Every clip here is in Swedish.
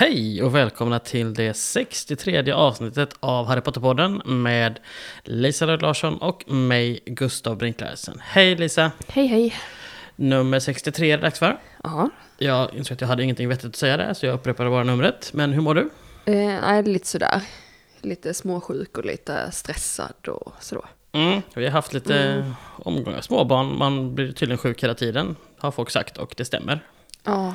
Hej och välkomna till det 63 avsnittet av Harry Potter-podden med Lisa Lööf Larsson och mig, Gustav Brinklarsen. Hej Lisa! Hej hej. Nummer 63 är det dags för. Ja, Jag insåg att jag hade ingenting vettigt att säga där, så jag upprepade bara numret. Men hur mår du? eh, nej, lite sådär. Lite småsjuk och lite stressad och så. Mm, vi har haft lite omgångar. Småbarn, man blir tydligen sjuk hela tiden, har folk sagt och det stämmer. Ja,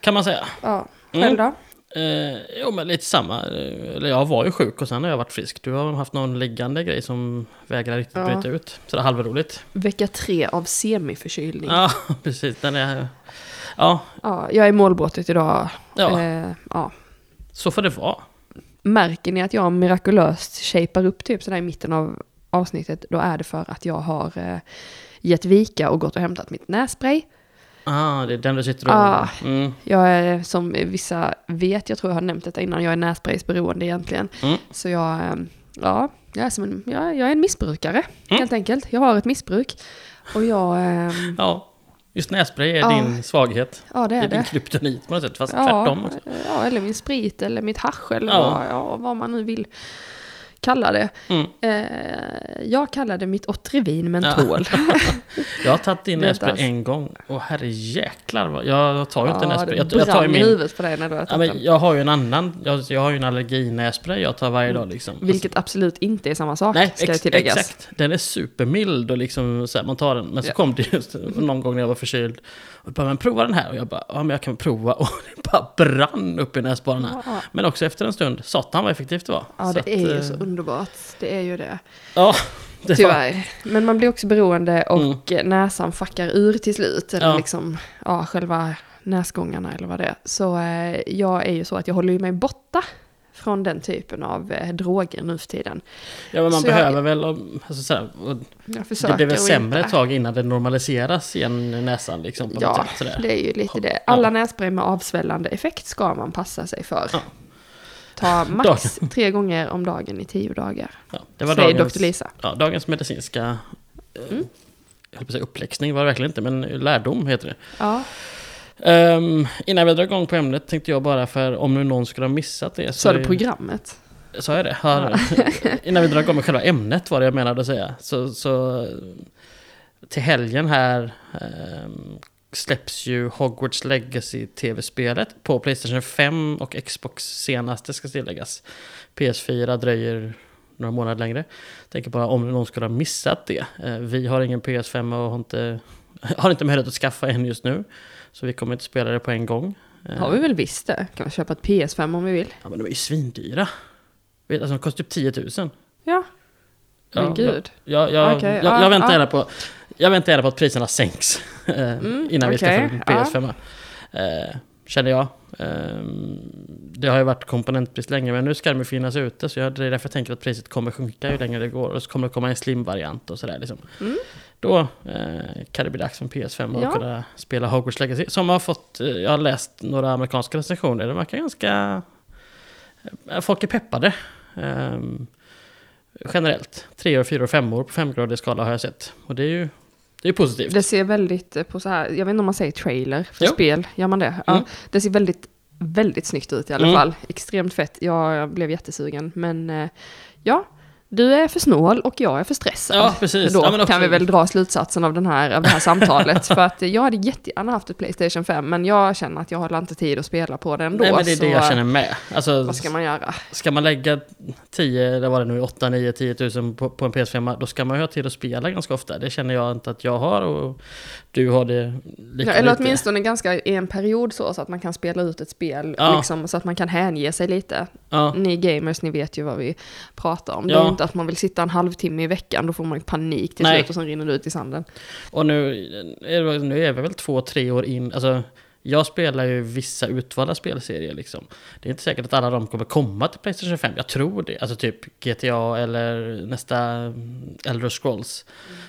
Kan man säga. ja. Mm. Själv då? Eh, jo, men lite samma. Eh, Eller jag var ju sjuk och sen har jag varit frisk. Du har haft någon liggande grej som vägrar riktigt Ja. bryta ut. Så det är halvroligt. Vecka tre av semiförkylning. Ja. Ja, precis. Den är... Ja, jag är i målbrottet idag. ja Eh, ja. så får det vara. Märker ni att jag mirakulöst shapar upp typ sådär i mitten av avsnittet, då är det för att jag har eh, gett vika och gått och hämtat mitt nässpray. Ah, det är den du sitter och... Ah. Mm, Jag är, som vissa vet, jag tror jag har nämnt detta innan, jag är nässpraysberoende egentligen. Mm. Så jag, eh, ja, jag är, som en, jag, jag är en missbrukare, Mm. helt enkelt. Jag har ett missbruk. Och jag, eh, ja, just nässpray är Ja. din svaghet. ja det Det är är din kryptonit på något sätt, fast Ja, tvärtom. också. ja, eller min sprit eller mitt hasch eller Ja. Vad, ja, vad man nu vill kalla det. Mm. Eh, jag kallar det mitt Otrivin mentol. Jag har tagit din inte alls- en gång. Och herre jäklar, vad- jag tar ju inte ja, nässpray. det Jag, jag tar ju min... huvudet på dig när du har Ja, tagit men den. jag har ju en annan, jag, jag har ju en allerginässpray jag tar varje dag liksom. Vilket absolut inte är samma sak, Nej, ska ex, tilläggas. exakt. Den är supermild och liksom så här, man tar den. Men så Ja. kom det just någon gång när jag var förkyld. Och bara, men prova den här. Och jag bara, ja men jag kan prova. Och det bara brann upp i näsborrarna. Ja. Men också efter en stund, satan vad effektivt det var. Ja, Så det att, är ju eh, så underbart. Det är ju det. Ja, det var, Tyvärr. Men man blir också beroende och näsan fuckar ur till slut. Eller Ja. liksom, ja, själva näsgångarna eller vad det är. Så eh, jag är ju så att jag håller ju mig borta från den typen av eh, droger nu för tiden. ja men man så jag- behöver väl, alltså, så här, och Jag försöker det blir väl sämre inte- ett tag innan det normaliseras igen näsan liksom. På Ja, sätt, sådär. det är ju lite det. Ja. Alla nässpray med avsvällande effekt ska man passa sig för. Ja. Ta max tre gånger om dagen i tio dagar. Ja, det var Säger dagens, Dr. Lisa. ja, dagens medicinska, eh, Mm. jag höll på att säga uppläxning var det verkligen inte, men lärdom heter det. Ja, Ehm, innan vi drar igång på ämnet tänkte jag bara för om nu någon skulle ha missat det. så är det är- programmet. Sa jag det? Har, innan vi drar igång med själva ämnet var det jag menade att säga. Så, så till helgen här ehm, släpps ju Hogwarts Legacy tv-spelet på Playstation 5 och Xbox senaste ska tilläggas. PS4 dröjer några månader längre. Tänker bara om någon skulle ha missat det. Eh, vi har ingen PS5 och har inte, har inte möjlighet att skaffa en just nu. Så vi kommer inte spela det på en gång. Har vi väl visst det? Kan vi köpa ett PS5 om vi vill? Ja men de är ju svindyra. Alltså de kostar typ 10 000. Ja. Men Ja, gud. Jag, jag, Okej, jag, ja, jag, väntar ja. gärna på, jag väntar gärna på att priserna sänks. eh, Mm, innan vi okej, skaffar en PS5. Eh, känner jag. Eh, det har ju varit komponentbrist länge men nu ska de ju finnas ute. Så jag, det är därför jag tänker att priset kommer sjunka ju längre det går. Och så kommer det komma en slim-variant och sådär liksom. Mm. Då eh, kan det bli dags för en PS5 och Ja. kunna spela Hogwarts Legacy. Som har fått, eh, jag har läst några amerikanska recensioner. Det verkar ganska... eh, Folk är peppade. Ehm, generellt. Tre och fyra och femmor på femgradig skala har jag sett. Och det är ju det är positivt. Det ser väldigt eh, på så här, jag vet inte om man säger trailer för Jo. spel, gör man det? Ja, Mm. det ser väldigt, väldigt snyggt ut i alla Mm. fall. Extremt fett, jag blev jättesugen. Men eh, ja, du är för snål och jag är för stressad. Ja, precis. Då Ja, kan vi väl dra slutsatsen av, den här, av det här samtalet. för att jag hade jättegärna haft ett Playstation 5, men jag känner att jag har inte tid att spela på det ändå. Nej men det är det jag känner med. Alltså, vad ska man göra? ska man lägga 10, eller vad det nu är, 8, 9, 10 000 på, på en PS5, då ska man ju ha tid att spela ganska ofta. Det känner jag inte att jag har och du har det lika Ja, eller lite. åtminstone ganska i en period så, så att man kan spela ut ett spel, Ja. liksom, så att man kan hänge sig lite. Ja, Ni gamers, ni vet ju vad vi pratar om. Det Ja. är inte att man vill sitta en halvtimme i veckan, då får man panik till Nej. slut och sen rinner det ut i sanden. och nu är, det- nu är vi väl två, tre år in. Alltså, jag spelar ju vissa utvalda spelserier liksom. Det är inte säkert att alla de kommer komma till Playstation 5. Jag tror det. Alltså typ GTA eller nästa mm, Elder Scrolls.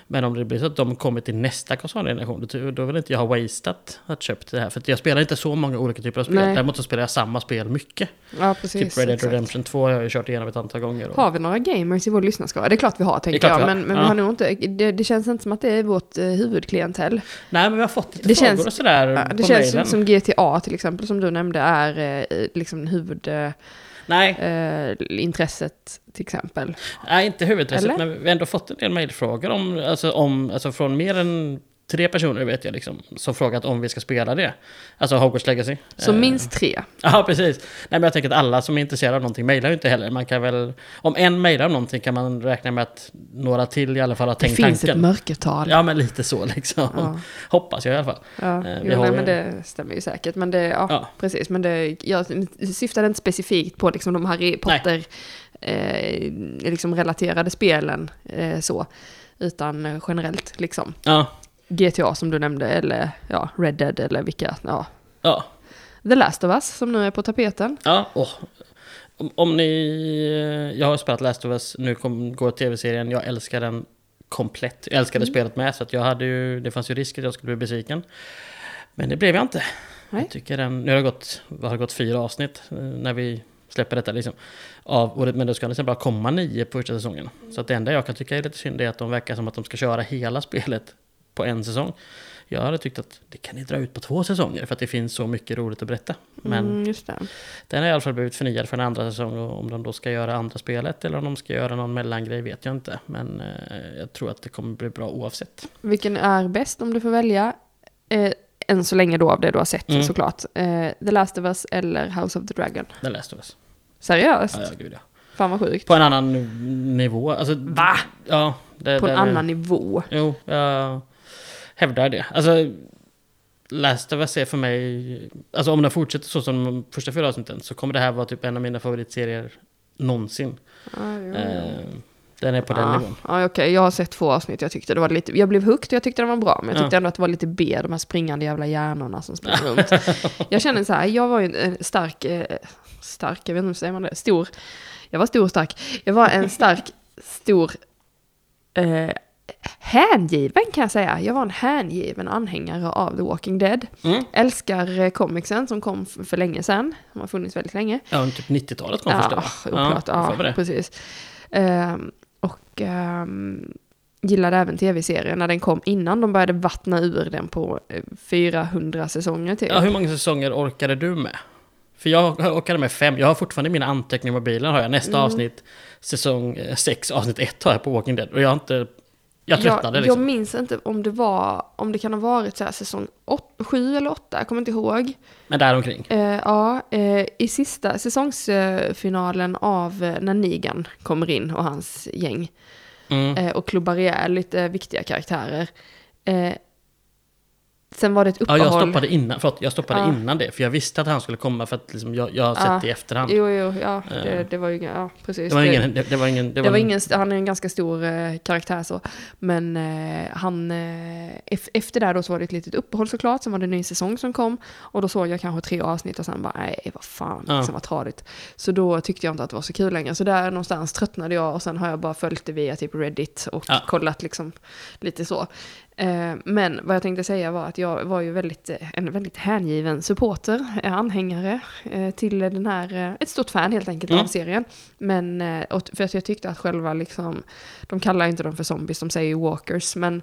Men om det blir så att de kommer till nästa konsolgeneration, då, vill inte jag ha wasted att köpt det här. För jag spelar inte så många olika typer av spel. Nej. Däremot så spelar jag samma spel mycket. Ja, precis. typ Red Dead exakt. Redemption 2 har jag kört igenom ett antal gånger. Och, Har vi några gamers i vår lyssnarskara? Det är klart vi har, tänker jag. Men, men Ja. vi har nog inte, det, det känns inte som att det är vårt eh, huvudklientel. Nej men vi har fått lite Det frågor känns- och sådär Ja, på det spelen. som GTA till exempel, som du nämnde, är eh, liksom Nej, huvudintresset till exempel. nej, inte huvudintresset, Eller? men vi har ändå fått en del mejlfrågor om, alltså, om, alltså från mer än tre personer vet jag liksom, som frågat om vi ska spela det. Alltså Hogwarts Legacy. Så Eh, minst tre. Ja, precis. Nej, men jag tänker att alla som är intresserade av någonting mejlar ju inte heller. Man kan väl, om en mejlar om någonting kan man räkna med att några till i alla fall har Det tänkt finns ett tanken. mörkertal. Ja, men lite så liksom. Ja. Hoppas jag i alla fall. Ja, Eh, vi jo, nej, ju- men det stämmer ju säkert. Men det, ja, Ja. precis. Men det, jag syftade inte specifikt på liksom de Harry Potter eh, liksom relaterade spelen eh, så. Utan generellt liksom. Ja, GTA som du nämnde, eller ja, Red Dead eller vilka, ja. ja, The Last of Us som nu är på tapeten. ja. Åh. Om, om ni... eh, Jag har spelat Last of Us, nu kom, går tv-serien, jag älskar den komplett. Jag älskade Mm. spelet med, så att jag hade ju, det fanns ju risk att jag skulle bli besviken. Men det blev jag inte. Nej. Jag tycker den, nu har det gått, har det gått fyra avsnitt eh, när vi släpper detta liksom. Av, och det, men då ska det sen bara komma nio på första säsongen. Så att det enda jag kan tycka är lite synd är att de verkar som att de ska köra hela spelet på en säsong. Jag hade tyckt att det kan ni dra ut på två säsonger för att det finns så mycket roligt att berätta. Men Mm, den har i alla fall blivit förnyad för en andra säsong och om de då ska göra andra spelet eller om de ska göra någon mellangrej vet jag inte. Men eh, jag tror att det kommer bli bra oavsett. Vilken är bäst om du får välja? Eh, än så länge då av det du har sett Mm. såklart. Eh, The Last of Us eller House of the Dragon? Den läste oss. Seriöst? Ja, ja, gud ja. Fan vad sjukt. På en annan nivå. Alltså, Va? Ja. Det, På en annan nivå. Jo, jag hävdar det. Alltså, Last of Us är för mig... Alltså om den fortsätter så som de första fyra avsnitten så kommer det här vara typ en av mina favoritserier någonsin. Ja, jo, jo. Eh, den är på den ja. nivån. Ja, okej. Jag har sett två avsnitt. Jag tyckte det var lite... Jag blev hooked och jag tyckte den var bra. Men jag tyckte Ja. ändå att det var lite B, de här springande jävla hjärnorna som springer runt. Jag känner så här, jag var ju en- en stark... Eh, stark, jag vet inte hur säger man det? Stor. Jag var stor och stark. Jag var en stark, stor... Eh, hängiven kan jag säga. Jag var en hängiven anhängare av The Walking Dead. Mm. Älskar eh, comicsen som kom för länge sedan. De har funnits väldigt länge. Ja, typ 90-talet kom Ja, första va? oklart. Ja, det. precis. Ehm, och ehm, gillade även tv-serien när den kom innan de började vattna ur den på eh, 400 säsonger till. Ja, hur många säsonger orkade du med? För jag orkade med fem. Jag har fortfarande mina anteckningar i mobilen. Har jag. Nästa Mm. avsnitt, säsong 6, avsnitt 1 har jag på Walking Dead. Och jag har inte... Jag tröttnade liksom. jag minns inte om det var, om det kan ha varit så här säsong 7 eller 8, jag kommer inte ihåg. Men däromkring. Eh, ja, eh, i sista säsongsfinalen av eh, när Negan kommer in och hans gäng. Mm. eh, och klubbar ihjäl lite viktiga karaktärer. Sen var det ett Ja, uppehåll. jag stoppade innan, förlåt, jag stoppade Ja. innan det. För jag visste att han skulle komma för att liksom, jag, jag har sett Ja. det i efterhand. Jo, jo, ja, det, Eh. det var ju, ja, precis. det var ingen... Det, det var ingen, Det var ingen, han är en ganska stor eh, karaktär så. Men eh, han, eh, ef- efter det då så var det ett litet uppehåll såklart. Sen var det en ny säsong som kom. Och då såg jag kanske tre avsnitt och sen bara, nej vad fan, Ja. liksom vad tradigt. Så då tyckte jag inte att det var så kul längre. Så där någonstans tröttnade jag och sen har jag bara följt det via typ Reddit och Ja. kollat liksom lite så. Eh, men vad jag tänkte säga var att jag var ju väldigt, eh, en väldigt hängiven supporter, eh, anhängare till den här, ett stort fan helt enkelt Mm. av serien. Men, för att jag tyckte att själva liksom, de kallar ju inte dem för zombies, de säger ju walkers, men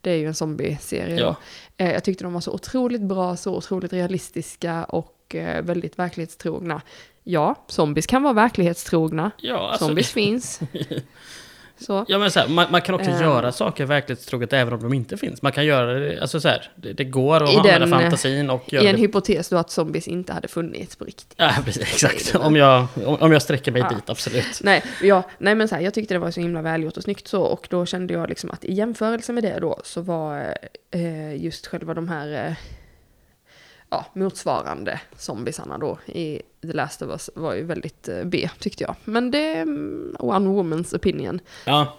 det är ju en zombie-serie Ja. Jag tyckte de var så otroligt bra, så otroligt realistiska och väldigt verklighetstrogna. Ja, zombies kan vara verklighetstrogna. Ja, alltså, Zombies finns. Så. Ja men så här, man, man kan också Ehm. göra saker verklighetstroget även om de inte finns. Man kan göra det, alltså så här, det, det går att I använda den, eh, fantasin och I göra en det. hypotes då att zombies inte hade funnits på riktigt. Ja, precis, exakt. Om jag, om jag sträcker mig Ja. dit, absolut. Nej, ja, nej men så här, jag tyckte det var så himla välgjort och snyggt så och då kände jag liksom att i jämförelse med det då så var eh, just själva de här eh, ja, motsvarande zombiesarna då i The Last of Us var ju väldigt eh, B tyckte jag. Men det är mm, one woman's opinion. Ja.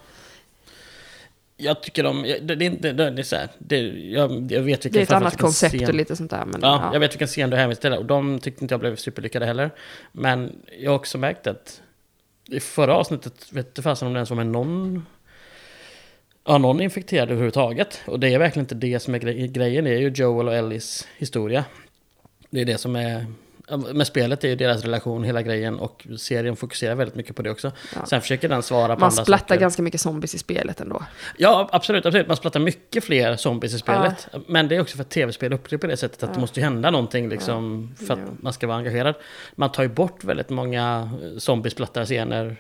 Jag tycker de, det, det, det, det är så här, det, jag, jag vet vilken Det är ett annat koncept och lite sånt där. Men, Ja, ja, jag vet vilken scen du hänvisar till och de tyckte inte jag blev superlyckade heller. Men jag har också märkt att i förra avsnittet vet du fasen om det ens var med någon Ja, någon infekterad överhuvudtaget. Och det är verkligen inte det som är gre- grejen. Det är ju Joel och Ellies historia. Det är det som är Ja, Med spelet är ju deras relation hela grejen och serien fokuserar väldigt mycket på det också. Ja. Sen försöker den svara på Man andra splattar saker. ganska mycket zombies i spelet ändå. Ja, absolut, absolut. Man splattar mycket fler zombies i spelet. Men det är också för att tv-spel är uppbyggt på det sättet att det måste hända någonting liksom, för att Ja. man ska vara engagerad. Man tar ju bort väldigt många zombiesplattar-scener i-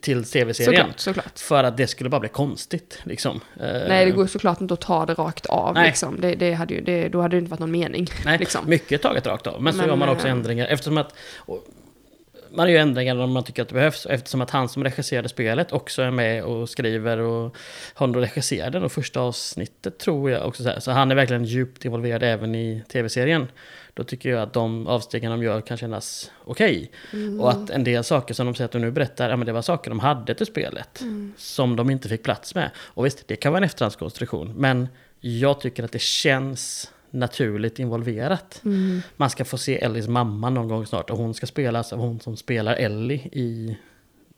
till tv-serien. Såklart, såklart. För att det skulle bara bli konstigt. Liksom. Nej, det går såklart inte att ta det rakt av. Nej. Liksom. Det, det hade ju, det, då hade det inte varit någon mening. Nej, liksom. mycket taget rakt av. Men så Men, gör man också eh, ändringar. Eftersom att... och, man gör ändringar om man tycker att det behövs. Eftersom att han som regisserade spelet också är med och skriver och har nog regisserat det första avsnittet tror jag också. Så, så han är verkligen djupt involverad även i tv-serien. Då tycker jag att de avstegen de gör kan kännas okej. Mm. Och att en del saker som de säger att de nu berättar, ja men det var saker de hade till spelet. Mm. Som de inte fick plats med. Och visst, det kan vara en efterhandskonstruktion. Men jag tycker att det känns naturligt involverat. Mm. Man ska få se Ellies mamma någon gång snart och hon ska spelas av hon som spelar Ellie i,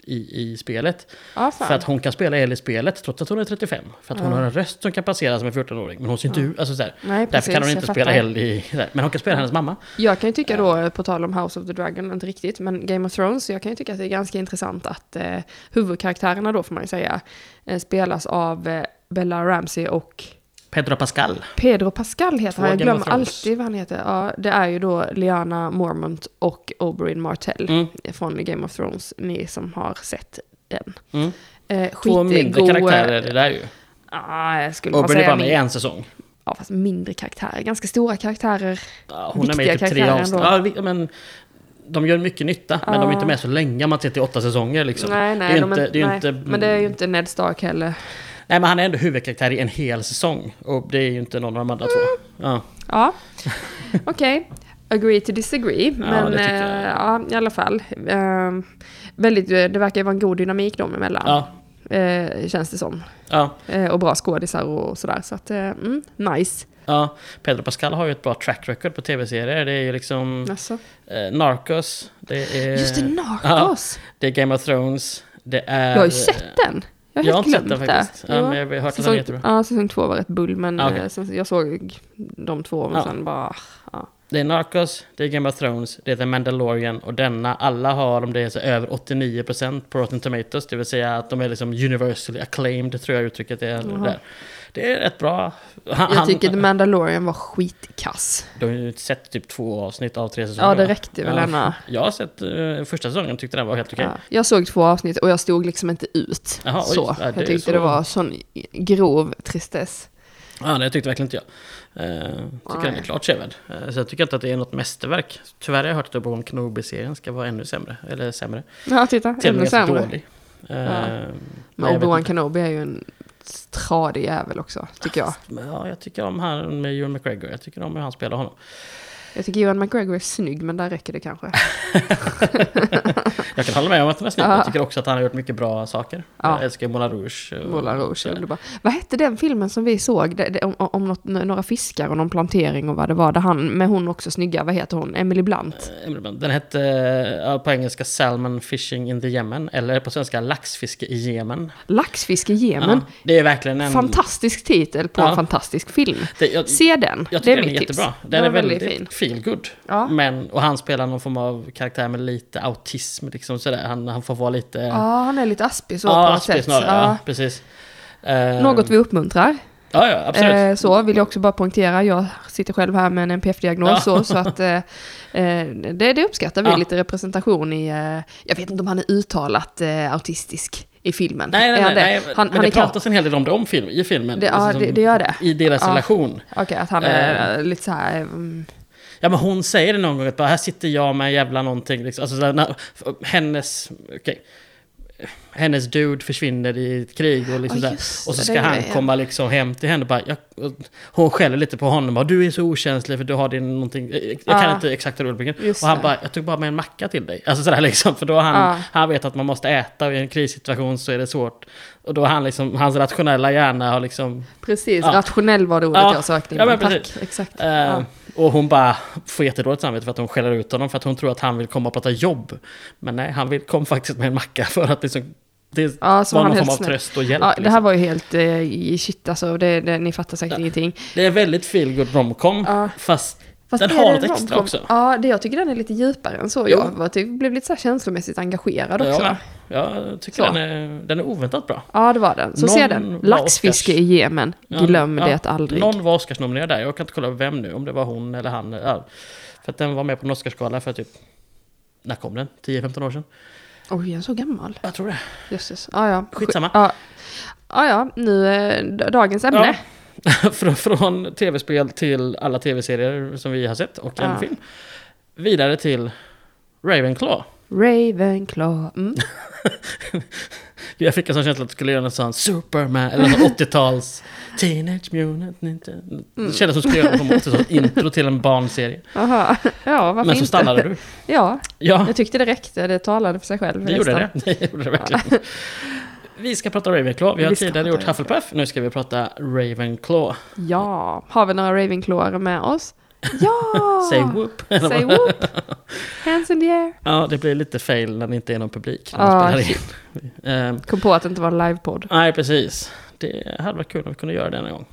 i, i spelet. Ja, fan. För att hon kan spela Ellie i spelet trots att hon är 35. För att hon Ja. har en röst som kan passera som en 14-åring. Men hon ser inte ut... Alltså så här, Nej, därför precis, kan hon inte spela så här. Men hon kan spela hennes mamma. Jag kan ju tycka då, på tal om House of the Dragon, inte riktigt, men Game of Thrones, jag kan ju tycka att det är ganska intressant att eh, huvudkaraktärerna då, får man ju säga, eh, spelas av eh, Bella Ramsey och Pedro Pascal. Pedro Pascal heter Två han, jag glömmer alltid vad han heter. Ja, det är ju då Liana Mormont och Oberyn Martell Mm. från Game of Thrones, ni som har sett den. Mm. Eh, Två mindre skitgod- karaktärer det där ju. Ah, jag skulle Oberyn är säga bara med i en säsong. Ja, fast mindre karaktärer. Ganska stora karaktärer. Ja, hon är med i typ tre avsnitt. Ja, men de gör mycket nytta, men de är inte med så länge. Man tittar i åtta säsonger liksom. Nej, nej, det är de inte, är, det är nej. inte, Men det är ju inte Ned Stark heller. Nej, men han är ändå huvudkaraktär i en hel säsong. Och det är ju inte någon av de andra två. Ja. Ja, okej. Agree to disagree. Men eh, jag. ja, i alla fall. Eh, väldigt, det verkar ju vara en god dynamik dem emellan. Ja. Eh, känns det som. Ja. Eh, och bra skådisar och sådär. Så att, eh, mm, nice. ja. Pedro Pascal har ju ett bra track record på tv-serier. Det är ju liksom Alltså. eh, Narcos. Det är, Just det, Narcos! det är Game of Thrones. Det är... Jag har ju sett den. Jag har Jag har inte sett glömt den det. faktiskt. Ja, men jag har hört att den är säsong, jättebra. ja, säsong två var rätt bull, men Ah, okej. eh, jag såg de två, men Ja. sen bara... Ja. Det är Narcos, det är Game of Thrones, det är The Mandalorian och denna, alla har om det är så över 89% på Rotten Tomatoes, det vill säga att de är liksom universally acclaimed, tror jag uttrycket är där. Det är rätt bra. Han, Jag tycker The Mandalorian var skitkass. Du har ju sett typ två avsnitt av tre säsonger Ja, det räckte väl Ja. Jag har sett uh, första säsongen, tyckte den var helt okej. Ja. Jag såg två avsnitt och jag stod liksom inte ut. Jaha, oj. så. Ja, jag tyckte så- det var sån grov tristess. Ja, det tyckte verkligen inte jag. Uh, tycker den är Nej. klart sevärd. Uh, så jag tycker inte att det är något mästerverk. Tyvärr har jag hört att Obi-Wan Kenobi-serien ska vara ännu sämre. Eller sämre. Ja, titta. Till och Ännu sämre. dålig. Uh, Ja. men Obi-Wan. Kenobi är ju en tradig jävel också, tycker jag. Ja, jag tycker om han med Ewan McGregor. Jag tycker om hur han spelar honom. Jag tycker Ewan McGregor är snygg, men där räcker det kanske. Jag kan hålla med om att han är snygg. Ja. Jag tycker också att han har gjort mycket bra saker. Ja. Jag älskar Moulin Rouge. och- Moulin Rouge, underbar. Vad hette den filmen som vi såg? Det, det, om om något, några fiskar och någon plantering och vad det var. Där han, med hon också snygga, vad heter hon? Emily Blunt. Eh, Emily Blunt. Den hette ja, på engelska Salmon Fishing in the Yemen. Eller på svenska Laxfiske i Yemen. Laxfiske i Jemen. Ja, det är verkligen en... Fantastisk titel på en fantastisk film. Det, jag, Se den, jag det tycker är den är tips. jättebra. Den Den är väldigt fin. Feel good. Ja. Men, och han spelar någon form av karaktär med lite autism. Liksom sådär. Han, han får vara lite... Ja, han är lite aspig så ja, på något sätt. snarare. Ja. Ja, precis. Eh, Något vi uppmuntrar. Ja, ja, absolut. Eh, så vill jag också bara poängtera. Jag sitter själv här med en NPF-diagnos. Ja. Så, så att eh, det, det uppskattar vi. Ja. Lite representation i... Jag vet inte om han är uttalat eh, autistisk i filmen. Nej, nej, nej, det? nej. Han, men han det kan- pratas en hel del om det om film, i filmen. Det- ja, Alltså, det- som- det gör det. I deras Ja. relation. Okej, att han är eh, lite så här... mm, Ja men hon säger det någon gång att bara, här sitter jag med en jävla någonting. Liksom. Alltså, här, när, hennes, okej. Hennes dude försvinner i ett krig och liksom Ja, där. Och så det, ska det han det. komma liksom hem till henne och bara, jag, hon skäller lite på honom. Bara, du är så okänslig för du har din någonting. Jag jag kan Ja. inte exakt rubriken. Just Och han det. bara, jag tog bara med en macka till dig. Alltså sådär liksom. För då han, Ja. han vet att man måste äta och i en krissituation så är det svårt. Och då han liksom, hans rationella hjärna har liksom Precis, Ja. rationell var det ordet Ja. jag sökte. Ja, men Tack, precis. exakt. Eh, Ja. Och hon bara får jättedåligt samvete för att hon skäller ut honom för att hon tror att han vill komma och prata jobb. Men nej, han vill komma faktiskt med en macka för att liksom, det Ja, var någon form av tröst och hjälp. Ja, det här liksom. var ju helt eh, shit alltså. Det, det, ni fattar säkert Ja. ingenting. det är väldigt feel good romcom Ja. fast Fast Den har något extra också. Ja, det, jag tycker den är lite djupare än så. Jo. Jag var, typ, blev lite så här känslomässigt engagerad också. Ja, Ja, jag tycker Så. den är, den är oväntat bra. det var den. Så Någon ser den. Laxfiske i Jemen. Ja, Glöm ja. det aldrig. Någon var Oscarsnominerad där, jag kan inte kolla vem nu, om det var hon eller han. Ja, för att den var med på en Oscarsgala för typ, när kom den? 10-15 år sedan? Oj, är den så gammal? Jag tror det. Jösses. Ja, ja. Skitsamma. Ja, ja, ja. nu eh, dagens ämne. från, från tv-spel till alla tv-serier som vi har sett och en Ja. film. Vidare till Ravenclaw. Ravenclaw. Mm. Jag fick en sån känsla att jag skulle göra en sån Superman eller någon 80-tals Teenage Mutant Ninja. Det kändes som att jag skulle göra någon 80-tals intro till en barnserie. Aha. Ja, Men så inte? stannade du. Ja, Ja, jag tyckte det räckte. Det talade för sig själv. det gjorde det. Det gjorde det verkligen. Vi ska prata Ravenclaw. Vi har Vi tidigare gjort Hufflepuff. Nu ska vi prata Ravenclaw. Ja, har vi några Ravenclaware med oss? Ja! Say whoop. Say whoop! Hands in the air. Ja, det blir lite fail när det inte är någon publik. Ah, Kom på att det inte var en livepodd. Nej, precis. Det hade varit kul om vi kunde göra det en gång.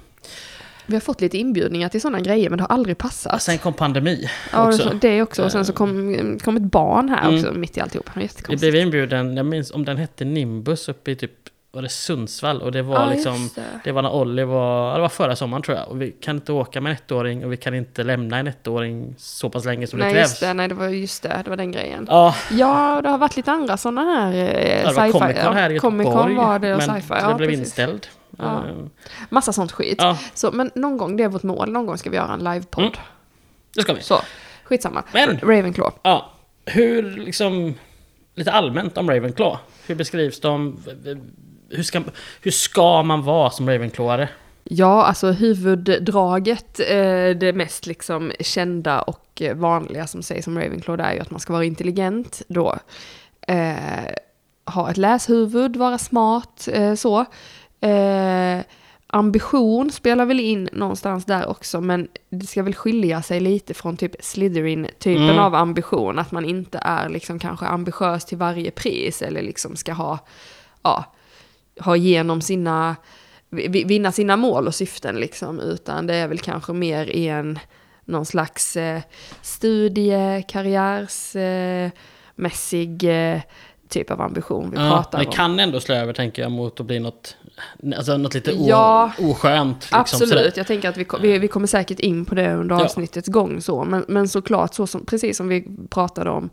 Vi har fått lite inbjudningar till sådana grejer men det har aldrig passat. Sen kom pandemi ja, också. det också. Och sen så kom, kom ett barn här Mm. också mitt i alltihop. Det var Vi blev inbjuden, jag minns om den hette Nimbus uppe i typ, var det Sundsvall? Och det var Ja, liksom, just det. det var när Olli var, ja, det var förra sommaren tror jag. Och vi kan inte åka med en ettåring och vi kan inte lämna en ettåring så pass länge som Nej, det just krävs. det. Nej, det var just det. Det var den grejen. Ja, Ja, det har varit lite andra sådana här eh, det var sci-fi. Comic Con här i Comic Göteborg. Con var det och men sci-fi. det Ja, blev precis. inställd. Ja. Ehm, Massa sånt skit. ja, Så, men någon gång, det är vårt mål. Någon gång ska vi göra en livepodd. Mm. det ska vi. Så, skitsamma. Men- Ravenclaw. Ja, hur liksom, lite allmänt om Ravenclaw. Hur beskrivs de? Hur ska, hur ska man vara som Ravenclaware? Ja, alltså huvuddraget, eh, det mest liksom kända och eh, vanliga som sägs som Ravenclaw, det är ju att man ska vara intelligent då. Eh, ha ett läshuvud, vara smart, eh, så. Eh, ambition spelar väl in någonstans där också, men det ska väl skilja sig lite från typ Slytherin-typen Mm. av ambition, att man inte är liksom kanske ambitiös till varje pris, eller liksom ska ha, ja, ha igenom sina, vi- vinna sina mål och syften liksom, utan det är väl kanske mer i en, någon slags eh, studie, karriärsmässig eh, mässig, eh, typ av ambition vi Ja, pratar det om. kan ändå slå över tänker jag mot att bli något, alltså något lite o, Ja. oskönt. Liksom, Absolut, sådär. jag tänker att vi, vi, vi kommer säkert in på det under Ja. avsnittets gång så, men, men såklart så som, precis som vi pratade om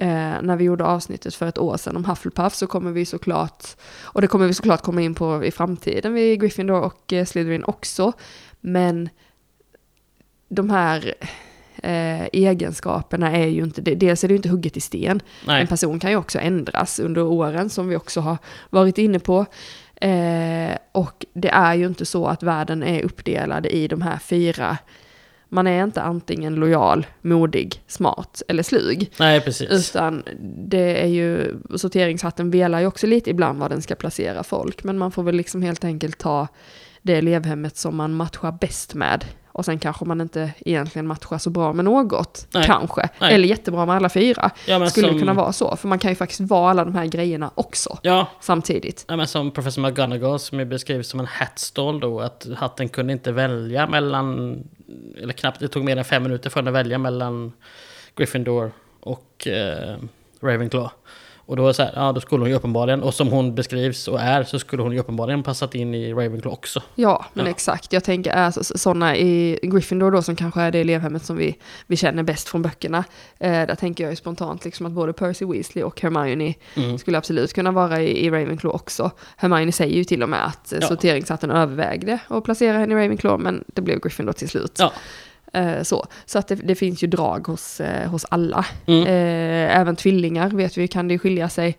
eh, när vi gjorde avsnittet för ett år sedan om Hufflepuff så kommer vi såklart, och det kommer vi såklart komma in på i framtiden vid Gryffindor och eh, Slytherin också, men de här eh, egenskaperna är ju inte, det- dels är det ju inte hugget i sten, Nej. en person kan ju också ändras under åren som vi också har varit inne på. Eh, och det är ju inte så att världen är uppdelad i de här fyra. Man är inte antingen lojal, modig, smart eller slug. Nej, precis. Utan det är ju, sorteringshatten velar ju också lite ibland var den ska placera folk. Men man får väl liksom helt enkelt ta det elevhemmet som man matchar bäst med. Och sen kanske man inte egentligen matchar så bra med något. Nej. Kanske. Nej. Eller jättebra med alla fyra. Ja, Skulle som, kunna vara så. För man kan ju faktiskt vara alla de här grejerna också. Ja, Samtidigt. ja, men som professor McGonagall som ju beskrivs som en hatstall då, att hatten kunde inte välja mellan, eller knappt, det tog mer än fem minuter för den att välja mellan Gryffindor och eh, Ravenclaw. Och då, så här, ja, då skulle hon ju uppenbarligen, och som hon beskrivs och är, så skulle hon ju uppenbarligen passat in i Ravenclaw också. Ja, men Ja. exakt. Jag tänker är sådana i Gryffindor då som kanske är det elevhemmet som vi, vi känner bäst från böckerna. Eh, där tänker jag ju spontant liksom att både Percy Weasley och Hermione Mm. skulle absolut kunna vara i, i Ravenclaw också. Hermione säger ju till och med att. Ja. sorteringshatten övervägde att placera henne i Ravenclaw, men det blev Gryffindor till slut. Ja. Eh, så så att det, det finns ju drag hos, eh, hos alla. Mm. Eh, även tvillingar vet vi kan det skilja sig.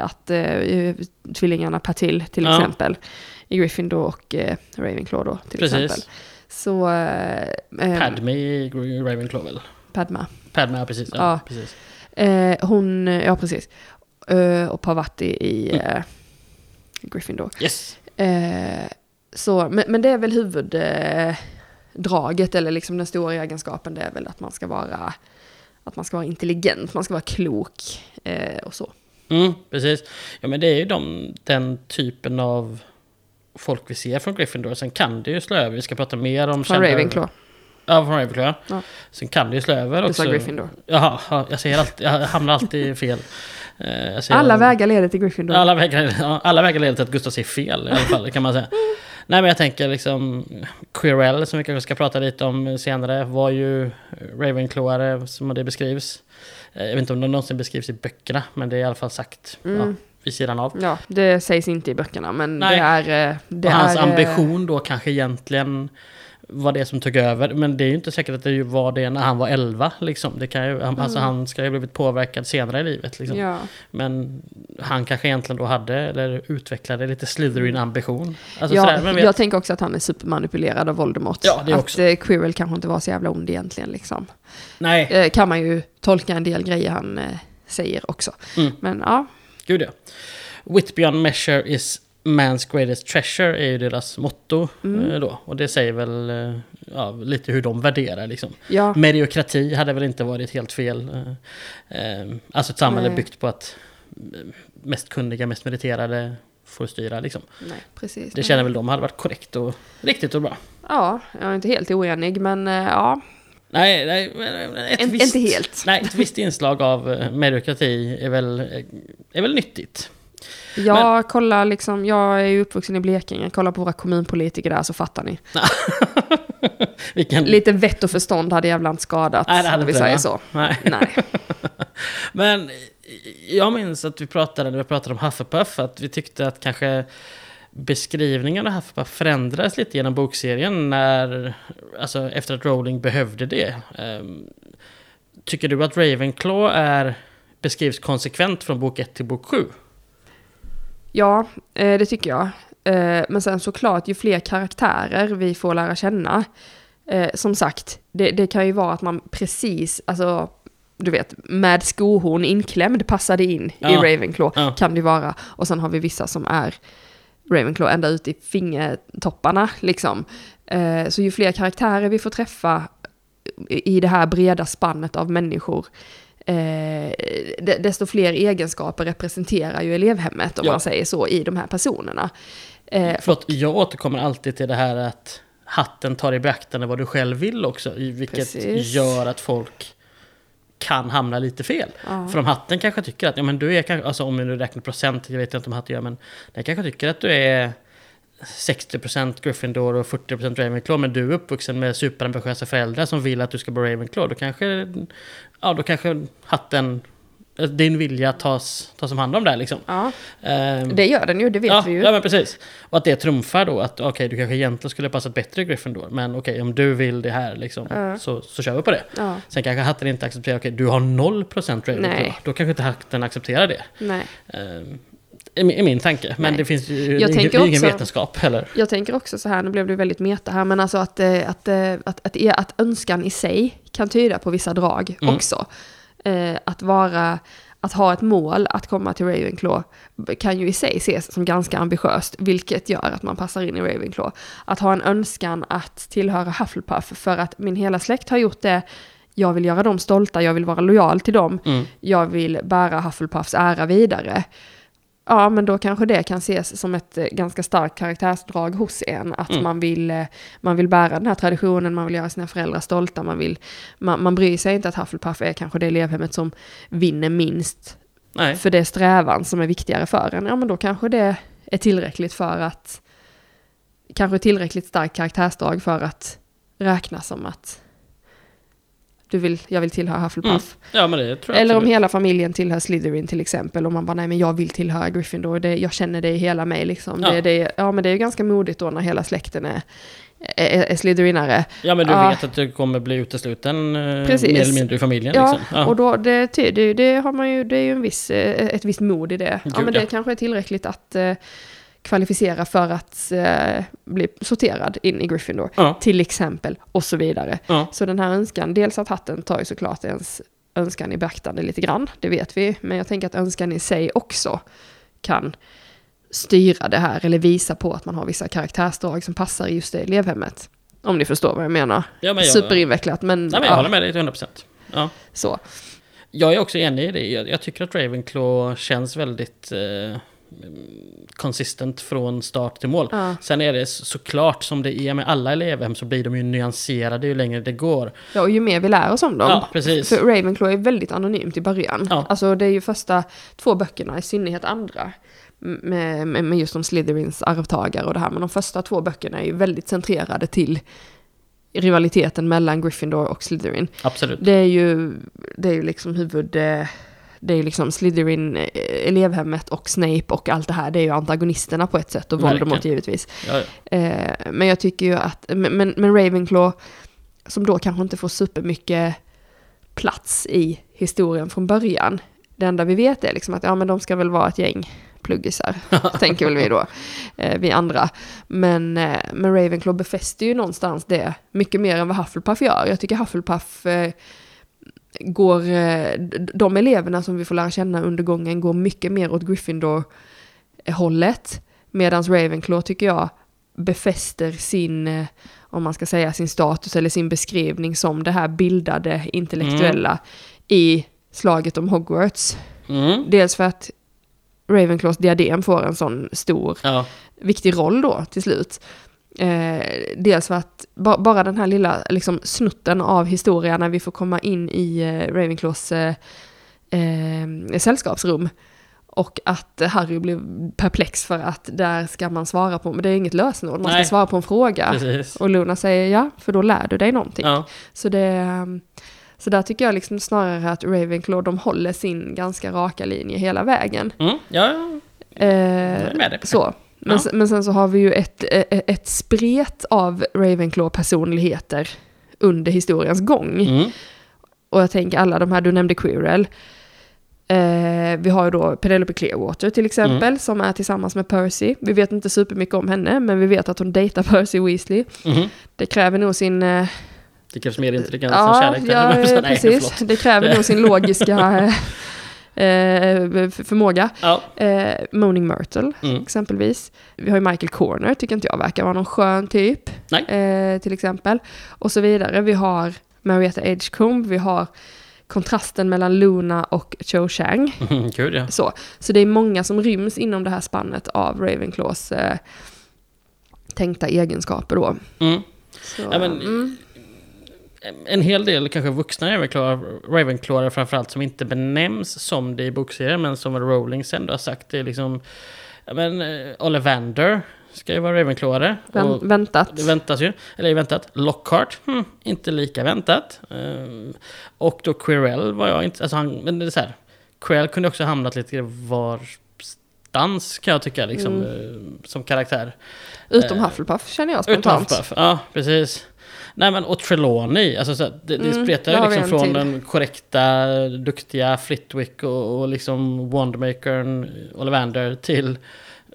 Att tvillingarna Patil till Ja. exempel i Gryffindor och Ravenclaw då till Precis. exempel. Så... Eh, Padme i Ravenclaw väl? Padma. Padme, ja precis. Ja, Ja. precis. Eh, hon, ja precis. Eh, och Pavati i Mm. eh, Gryffindor. Yes. Så, men, men det är väl eh, draget, eller liksom den stora egenskapen, det är väl att man ska vara, att man ska vara intelligent, man ska vara klok eh, och så. Mm, precis. Ja men det är ju de, den typen av folk vi ser från Gryffindor. Sen kan det ju slå över. Vi ska prata mer om Från Ravenclaw. Ja, från Ravenclaw ja. Sen kan det ju slå över Du också. sa Gryffindor. Jaha, ja, jag säger alltid, jag hamnar alltid fel. Eh, Alla vägar leder till Gryffindor. Alla vägar, alla vägar leder till att Gustav säger fel i alla fall, kan man säga. Nej men jag tänker liksom Quirrell som vi kanske ska prata lite om senare var ju Ravenclaware som det beskrivs. Eh, Jag vet inte om det någonsin beskrivs i böckerna men det är i alla fall sagt ja, Mm. vid sidan av. Ja, det sägs inte i böckerna, men Nej. det är... eh, Det och hans är, eh, ambition då kanske egentligen var det som tog över. Men det är ju inte säkert att det var det när han var 11. Liksom. Det kan ju, alltså, han ska ju ha blivit påverkad senare i livet. Liksom. Ja, Men han kanske egentligen då hade, eller utvecklade lite Slytherin-ambition. Alltså ja sådär, jag tänker också att han är supermanipulerad av Voldemort. Ja, det att också. eh, Quirrell kanske inte var så jävla ond egentligen liksom. Nej, Eh, kan man ju tolka en del grejer han eh, säger också. Mm. Men ja, gud ja. Wit beyond measure is man's greatest treasure är ju deras motto Mm. eh, då. Och det säger väl eh, ja, lite hur de värderar liksom. ja, Mediokrati hade väl inte varit helt fel. eh, Alltså ett samhälle Nej. byggt på att mest kunniga, mest meriterade får styra liksom. nej precis. Det känner väl de hade varit korrekt och riktigt och bra. Ja, jag är inte helt oenig, men ja, Nej, nej ett En- visst, inte helt. Nej, ett visst inslag av mediokrati är väl, är väl nyttigt. Jag kollar liksom, jag är ju uppvuxen i Blekinge, kollar på våra kommunpolitiker där så fattar ni. Vilken... Lite vett och förstånd hade jävla inte skadat, Nej, det hade vi säger va? så. Nej. Nej. Men jag minns att vi pratade, när vi pratade om Hufflepuff, att vi tyckte att kanske beskrivningen av Hufflepuff förändrades lite genom bokserien när, alltså efter att Rowling behövde det. Ehm, tycker du att Ravenclaw är, beskrivs konsekvent från bok 1 till bok 7? Ja, eh, det tycker jag. Eh, Men sen såklart, ju fler karaktärer vi får lära känna, eh, som sagt, det, det kan ju vara att man precis, alltså, du vet, med skohorn inklämd passade in i Ja. Ravenclaw, Ja. kan det vara. Och sen har vi vissa som är Ravenclaw ända ut i fingertopparna, liksom. Så ju fler karaktärer vi får träffa i det här breda spannet av människor, eh, de- desto fler egenskaper representerar ju elevhemmet, om Ja. man säger så, i de här personerna. Eh, Förlåt, jag återkommer alltid till det här att hatten tar i beaktande vad du själv vill också, vilket Precis. gör att folk kan hamna lite fel. Ja. För om hatten kanske tycker att, ja men du är kanske, alltså om du räknar procent, jag vet inte om hatten gör, men den kanske tycker att du är 60% Gryffindor och 40% Ravenclaw, men du är uppvuxen med superambitiösa föräldrar som vill att du ska bli Ravenclaw, då kanske, ja då kanske hatten, din vilja tas, tas om hand om där liksom. ja, Ehm, det gör den ju, det vet ja, vi ju. Ja, men precis. Och att det trumfar då att okej, du kanske egentligen skulle passat bättre i Gryffindor, men okej, om du vill det här liksom, Ja. så, så kör vi på det. Ja, Sen kanske hatten inte accepterar, okej, du har 0% Ravenclaw. Då kanske inte hatten accepterar det. nej. Ehm, i, min- tanke. Men Nej. det finns ju Jag ingen, tänker ingen också- vetenskap heller. Jag tänker också så här, nu blev det väldigt meta här, men alltså att, eh, att, eh, att, att, att önskan i sig kan tyda på vissa drag Mm. också. Eh, Att vara, att ha ett mål att komma till Ravenclaw kan ju i sig ses som ganska ambitiöst, vilket gör att man passar in i Ravenclaw. Att ha en önskan att tillhöra Hufflepuff för att min hela släkt har gjort det, jag vill göra dem stolta, jag vill vara lojal till dem, Mm. jag vill bära Hufflepuffs ära vidare. Ja, men då kanske det kan ses som ett eh, ganska starkt karaktärsdrag hos en. Att Mm. man, vill, eh, man vill bära den här traditionen, man vill göra sina föräldrar stolta, man, vill, man, man bryr sig inte att Hufflepuff är kanske det elevhemmet som vinner minst. Nej. För det är strävan som är viktigare för en. Ja, men då kanske det är tillräckligt för att... Kanske tillräckligt starkt karaktärsdrag för att räknas som att du vill, jag vill tillhöra Hufflepuff. Ja, tror jag Eller om absolut. hela familjen tillhör Slytherin till exempel och man bara nej men jag vill tillhöra Gryffindor, det, jag känner det i hela mig liksom. Ja. Det, det, ja men det är ju ganska modigt då när hela släkten är, är, är Slytherinare. Ja, men du Ja. vet att du kommer bli utesluten eh, Precis. mer eller mindre i familjen. Ja, liksom. ja. och då, det, det, det har man ju, det är ju en viss, eh, ett visst mod i det. Ja Gud, men det ja. kanske är tillräckligt att eh, kvalificera för att eh, bli sorterad in i Gryffindor. Ja. Till exempel, och så vidare. Ja. Så den här önskan, dels att hatten tar ju såklart ens önskan i beaktande lite grann, det vet vi. Men jag tänker att önskan i sig också kan styra det här, eller visa på att man har vissa karaktärsdrag som passar i just det elevhemmet. Om ni förstår vad jag menar. Ja, men jag, Superinvecklat, men, nej, men jag ja, håller med dig till 100%. Ja. så. Jag är också enig i det. Jag, jag tycker att Ravenclaw känns väldigt... Eh, consistent från start till mål. Ja. Sen är det såklart som det är med alla elevhem så blir de ju nyanserade ju längre det går. Ja, och ju mer vi lär oss om dem. Ja, precis. För Ravenclaw är väldigt anonymt i början. Ja. Alltså det är ju första två böckerna, i synnerhet andra, med, med, med just om Slytherins arvtagare och det här. Men de första två böckerna är ju väldigt centrerade till rivaliteten mellan Gryffindor och Slytherin. Absolut. Det är ju, det är ju liksom huvud... eh, Det är ju liksom Slytherin, eh, elevhemmet och Snape och allt det här. Det är ju antagonisterna på ett sätt och Voldemort Verkligen. givetvis. Ja, ja. Eh, men jag tycker ju att, men, men men Ravenclaw, som då kanske inte får supermycket plats i historien från början. Det enda vi vet är liksom att ja, men de ska väl vara ett gäng pluggisar, tänker väl vi då, eh, vi andra. Men, eh, men Ravenclaw befäster ju någonstans det mycket mer än vad Hufflepuff gör. Jag tycker Hufflepuff eh, går, eh, de eleverna som vi får lära känna under gången går mycket mer åt Gryffindor-hållet. Medan Ravenclaw tycker jag befäster sin, eh, om man ska säga sin status eller sin beskrivning som det här bildade intellektuella i slaget om Hogwarts. Mm. Dels för att Ravenclaws diadem får en sån stor, Ja. viktig roll då till slut. Eh, dels för att ba, bara den här lilla liksom, snutten av historia när vi får komma in i eh, Ravenclaws eh, eh, sällskapsrum. Och att Harry blir perplex för att där ska man svara på, men det är inget lösenord, man Nej. ska svara på en fråga. Precis. Och Luna säger ja, för då lär du dig någonting. Ja. Så, det, um, så där tycker jag liksom snarare att Ravenclaw, de håller sin ganska raka linje hela vägen. Mm. Ja, Eh, är med dig på det. så. Men, Ja. sen- men sen så har vi ju ett, eh, ett spret av Ravenclaw-personligheter under historiens gång. mm. Och jag tänker alla de här, du nämnde Quirrell. Eh, vi har ju då Penelope Clearwater till exempel, Mm. som är tillsammans med Percy. Vi vet inte supermycket om henne, men vi vet att hon dejtar Percy Weasley. Mhm. Det kräver nog sin... Eh, Det krävs mer intelligens än ja, kärlek. där. ja Nej, precis. förlåt. Det kräver nog sin logiska eh, för- förmåga. Ja. Eh, Moaning Myrtle Mm. exempelvis. Vi har ju Michael Corner, tycker inte jag verkar vara någon skön typ. Eh, till exempel. Och så vidare. Vi har Marietta Edgecombe, vi har kontrasten mellan Luna och Cho Chang. Mm, ja. Så, så det är många som ryms inom det här spannet av Ravenclaws eh, tänkta egenskaper då. Mm. Så, Ja, men- mm, En hel del kanske vuxna Ravenclaw, Ravenclaware framförallt som inte benämns som det i bokserien men som Rowling ändå har sagt. Det är liksom, men eh, Ollivander ska ju vara Ravenclaware. vän, väntat. det väntas ju, eller väntat. Lockhart, hmm, inte lika väntat. Eh, och då Quirrell var jag inte, alltså han, men det är så här. Quirrell kunde också hamnat lite varstans kan jag tycka liksom eh, som karaktär. Utom Hufflepuff känner jag spontant. Hufflepuff, ja precis. Nej men och Trelawney, alltså så det, det Mm, spretar ju liksom från till. den korrekta, duktiga Flitwick och, och liksom Wandmakern Ollivander till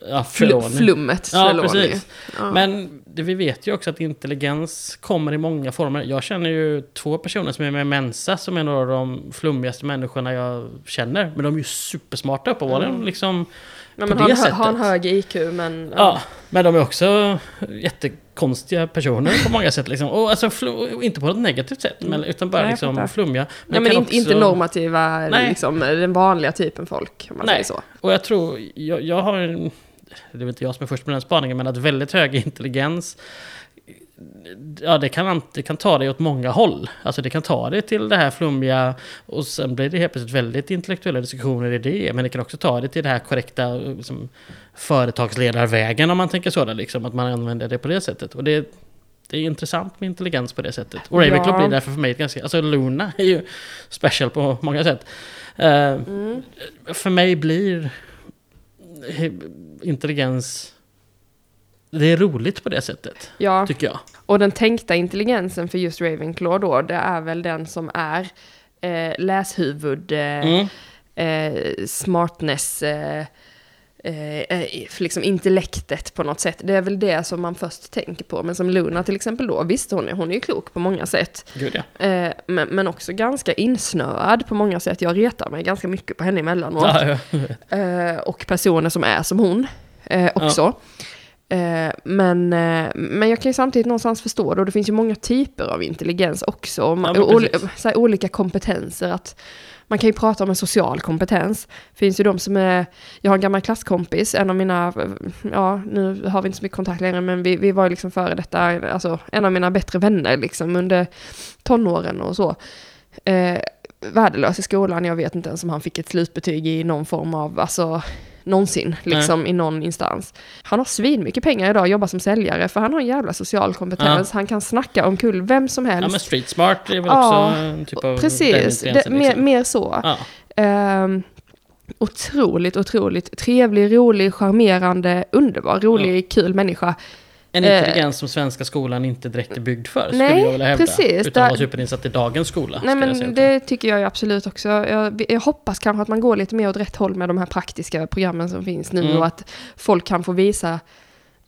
ja, Trelawney. flummet Ja, Trelawney. precis. Ja. Men det, vi vet ju också att intelligens kommer i många former. Jag känner ju två personer som är med i Mensa som är några av de flummigaste människorna jag känner. Men de är ju supersmarta uppenbarligen. Mm. Liksom, På men det en hö- sättet. har en hög IQ men... Ja, men de är också jättekonstiga personer på många sätt. Liksom. Och alltså, inte på något negativt sätt, men, utan bara Nej, liksom flummiga. Men kan inte, också- inte normativa, Nej. liksom, den vanliga typen folk, om man Nej. säger så. Och jag tror, jag, jag har en, det är väl inte jag som är först med den spaningen, men att väldigt hög intelligens Ja, det kan, det kan ta dig åt många håll. Alltså det kan ta dig till det här flummiga och sen blir det helt plötsligt väldigt intellektuella diskussioner i det. Men det kan också ta dig till det här korrekta liksom, företagsledarvägen om man tänker så. Där, liksom, att man använder det på det sättet. Och det, det är intressant med intelligens på det sättet. Och Ravenclaw Ja. blir därför för mig ganska... Alltså Luna är ju special på många sätt. Eh, Mm. för mig blir intelligens... Det är roligt på det sättet, Ja, tycker jag. och den tänkta intelligensen för just Ravenclaw då, det är väl den som är eh, läshuvud, eh, Mm. eh, smartness, eh, eh, eh, liksom intellektet på något sätt. Det är väl det som man först tänker på. Men som Luna till exempel då, visst hon är, hon är ju klok på många sätt. Gud ja. Men, men också ganska insnöad på många sätt. Jag retar mig ganska mycket på henne emellanåt. ja, ja. Och personer som är som hon också. Eh, men, eh, men jag kan ju samtidigt någonstans förstå det och det finns ju många typer av intelligens också. Ja, Ol- här, olika kompetenser. Att man kan ju prata om en social kompetens. Det finns ju de som är, jag har en gammal klasskompis, en av mina, ja nu har vi inte så mycket kontakt längre men vi, vi var ju liksom före detta, alltså en av mina bättre vänner liksom under tonåren och så. Eh, värdelös i skolan, jag vet inte ens om han fick ett slutbetyg i någon form av, alltså någonsin, liksom i någon instans. Han har svin mycket pengar idag, jobbar som säljare, för han har en jävla social kompetens. Han kan snacka omkull vem som helst. Ja men street smart är väl Ja, också en typ av Precis, det, intelligensen, mer, liksom. mer så. Ja. Ehm, otroligt, otroligt trevlig, rolig, charmerande, underbar, rolig, kul människa. En Eh, intelligens som svenska skolan inte direkt är byggd för, skulle nej, jag vilja hävda. precis. Utan vara superinsatt i dagens skola. Nej men det tycker jag absolut också. Jag, jag hoppas kanske att man går lite mer åt rätt håll med de här praktiska programmen som finns nu Mm. och att folk kan få visa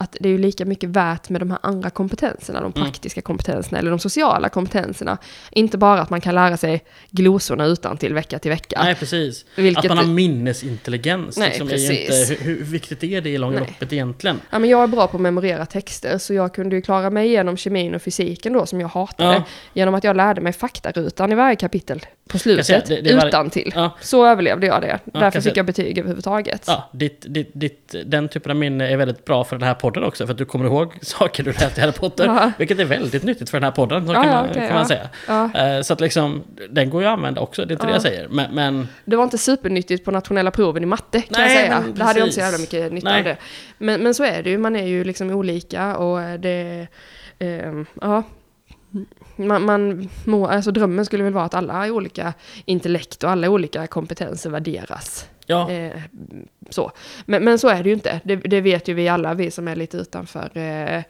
att det är ju lika mycket värt med de här andra kompetenserna, de Mm. praktiska kompetenserna eller de sociala kompetenserna. Inte bara att man kan lära sig glosorna utan till vecka till vecka. Nej, precis. Vilket- Att man har minnesintelligens. Nej, liksom, precis. inte, hur, hur viktigt är det i långa Nej. loppet egentligen? Ja, men jag är bra på att memorera texter, så jag kunde ju klara mig igenom kemin och fysiken då, som jag hatade, Ja. genom att jag lärde mig faktarutan i varje kapitel på Jag säga, slutet, det- det var- utan till. Ja. Så överlevde jag det. Därför kan fick jag betyg överhuvudtaget. Ja, ditt, ditt, ditt, den typen av minne är väldigt bra för den här podden också, för att du kommer ihåg saker du läste i Harry Potter. Ja. Vilket är väldigt nyttigt för den här podden, så Ja, kan, ja, man, okej, kan man ja. säga. Ja. Eh, Så att liksom, den går ju att använda också, det är inte det Ja. jag säger. Men, men Det var inte supernyttigt på nationella proven i matte kan Nej, jag säga. men Det hade jag inte så jävla mycket nytta Nej. av det. Men, men så är det ju, man är ju liksom olika och det... ehm, ja. Man, man må, alltså drömmen skulle väl vara att alla är olika intellekt och alla olika kompetenser värderas. ja, Eh, så. Men, men så är det ju inte. Det, det vet ju vi alla, vi som är lite utanför eh, eh,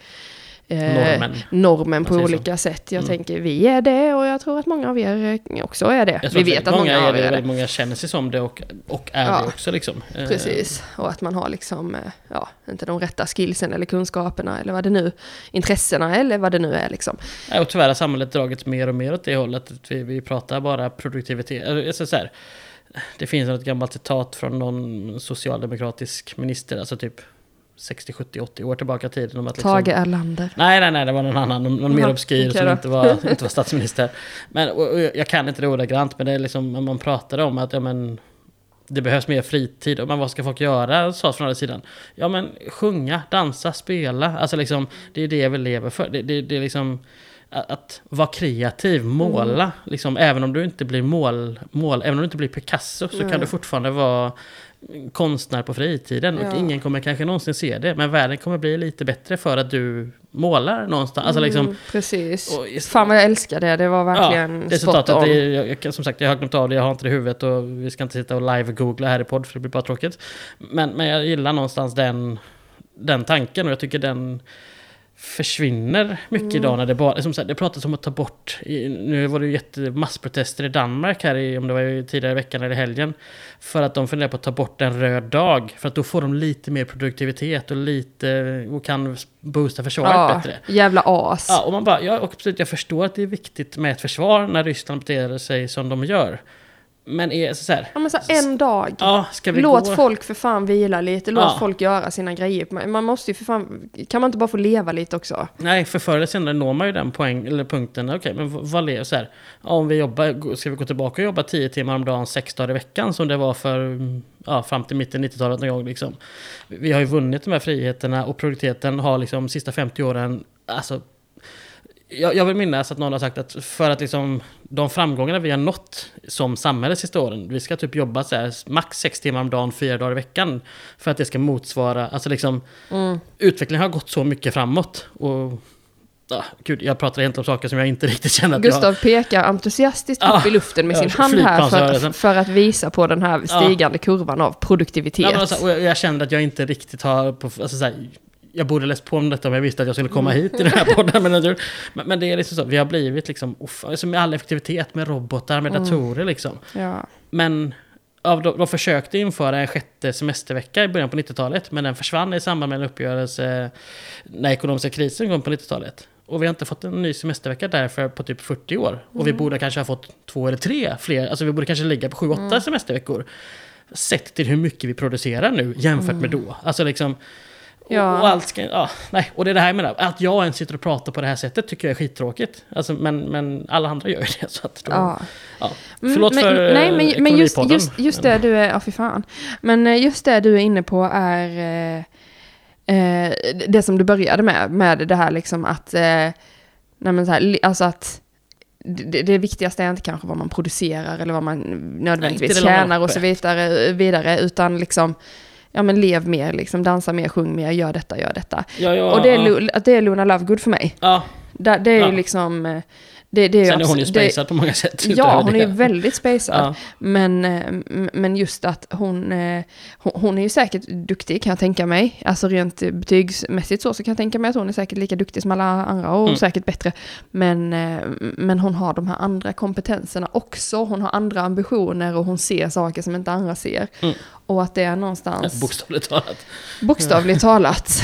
Normen. normen på säger så. olika sätt. Jag Mm. tänker vi är det och jag tror att många av er eh, också är det. Vi vet att väldigt många av er det. är det. Många känner sig som det och, och är Ja. det också liksom. Eh, Precis, och att man har liksom, eh, ja, inte de rätta skillsen eller kunskaperna eller vad det nu, intressena eller vad det nu är liksom. Ja, och tyvärr har samhället dragits mer och mer åt det hållet. Att vi, vi pratar bara produktivitet. Alltså, så här, det finns ett gammalt citat från någon socialdemokratisk minister, alltså typ 60, 70, 80 år tillbaka i tiden. Om att liksom, Tage Erlander. Nej, nej, nej, det var någon annan, någon, någon mer obskyr som inte var, inte var statsminister. Men och, och jag kan inte det ordagrant, men det är liksom, om man pratade om att ja, men, det behövs mer fritid. Och men vad ska folk göra? Sa från andra sidan. Ja men sjunga, dansa, spela. Alltså liksom, det är det vi lever för. Det, det, det är liksom att, vara kreativ, måla. Liksom, även om du inte blir mål, mål, även om du inte blir Picasso så Nej. kan du fortfarande vara konstnär på fritiden. Ja. Och ingen kommer kanske någonsin se det. Men världen kommer bli lite bättre för att du målar någonstans. Alltså liksom, Mm, precis. och just- Fan vad jag älskar det, det var verkligen det spot on. det är, jag, jag, som sagt, jag har glömt av det, jag har inte det i huvudet och vi ska inte sitta och live-googla här i podd för det blir bara tråkigt. Men, men jag gillar någonstans den, den tanken och jag tycker den försvinner mycket Mm. idag när det bara, som sagt, det pratas om att ta bort, i, nu var det ju jättemassprotester i Danmark här i, om det var ju tidigare i veckan eller i helgen, för att de funderar på att ta bort en röd dag, för att då får de lite mer produktivitet och lite, och kan boosta försvaret ja, bättre. jävla as. Ja, och man bara, ja, och absolut, jag förstår att det är viktigt med ett försvar när Ryssland beter sig som de gör. Men är så här, Ja, men så här, en dag. ja, Låt gå? folk för fan vila lite, låt Ja. folk göra sina grejer. Man måste ju för fan, kan man inte bara få leva lite också? Nej, för förr eller senare når man ju den poäng, eller punkten, okej, men v- vad lever så här? Om vi jobbar, ska vi gå tillbaka och jobba 10 timmar om dagen, 6 dagar i veckan som det var för, mm, ja, fram till mitten 90-talet någon gång liksom. Vi har ju vunnit de här friheterna och produktiviteten har liksom de sista 50 åren, alltså jag, jag vill minnas att någon har sagt att för att liksom de framgångarna vi har nått som samhälle sista åren, vi ska typ jobba så här, max sex timmar om dagen, fyra dagar i veckan. För att det ska motsvara, alltså liksom Mm. utvecklingen har gått så mycket framåt. Och, gud, jag pratar egentligen om saker som jag inte riktigt känner att jag... Gustav pekar entusiastiskt Ja, upp i luften med ja, sin hand här för, för att visa på den här stigande kurvan av produktivitet. Ja, alltså, jag, jag kände att jag inte riktigt har... På, alltså, så här, jag borde läst på om detta om jag visste att jag skulle komma Mm. hit i den här podden. Men, men, men det är liksom så, vi har blivit liksom, uff, alltså med all effektivitet, med robotar, med Mm. datorer liksom. ja. Men ja, de, de försökte införa en sjätte semestervecka i början på 90-talet, men den försvann i samband med en uppgörelse när ekonomiska krisen kom på 90-talet. Och vi har inte fått en ny semestervecka därför på typ 40 år. Och vi borde kanske ha fått två eller tre fler, alltså vi borde kanske ligga på 7-8 semesterveckor. Sett till hur mycket vi producerar nu jämfört med då. Alltså liksom, Ja. Och, och allt ska, ja, nej, och det är det här jag menar, att jag ens sitter och pratar på det här sättet tycker jag är skittråkigt. Alltså, men, men alla andra gör ju det. Så att då, Ja. ja. Mm, Förlåt men, för nej, men, men just, just, just det du är, ja fy fan. Men eh, just det du är inne på är eh, eh, det som du började med, med det här liksom att, eh, nej men så här, alltså att det, det viktigaste är inte kanske vad man producerar eller vad man nödvändigtvis tjänar och så vidare, vidare, utan liksom, ja men lev mer, liksom dansa mer, sjung mer, gör detta, gör detta. Ja, ja, och det är, ja. Det är Luna Lovegood för mig. ja. Det, det är Ja. ju liksom, eh, det, det är Sen är hon ju spacad på många sätt. Ja, hon är ju väldigt spacad. Ja. Men, eh, men just att hon, eh, hon, hon är ju säkert duktig kan jag tänka mig. Alltså rent betygsmässigt så, så kan jag tänka mig att hon är säkert lika duktig som alla andra och Mm. säkert bättre. Men, eh, men hon har de här andra kompetenserna också. Hon har andra ambitioner och hon ser saker som inte andra ser. Mm. Och att det är någonstans, Bokstavligt talat. bokstavligt talat.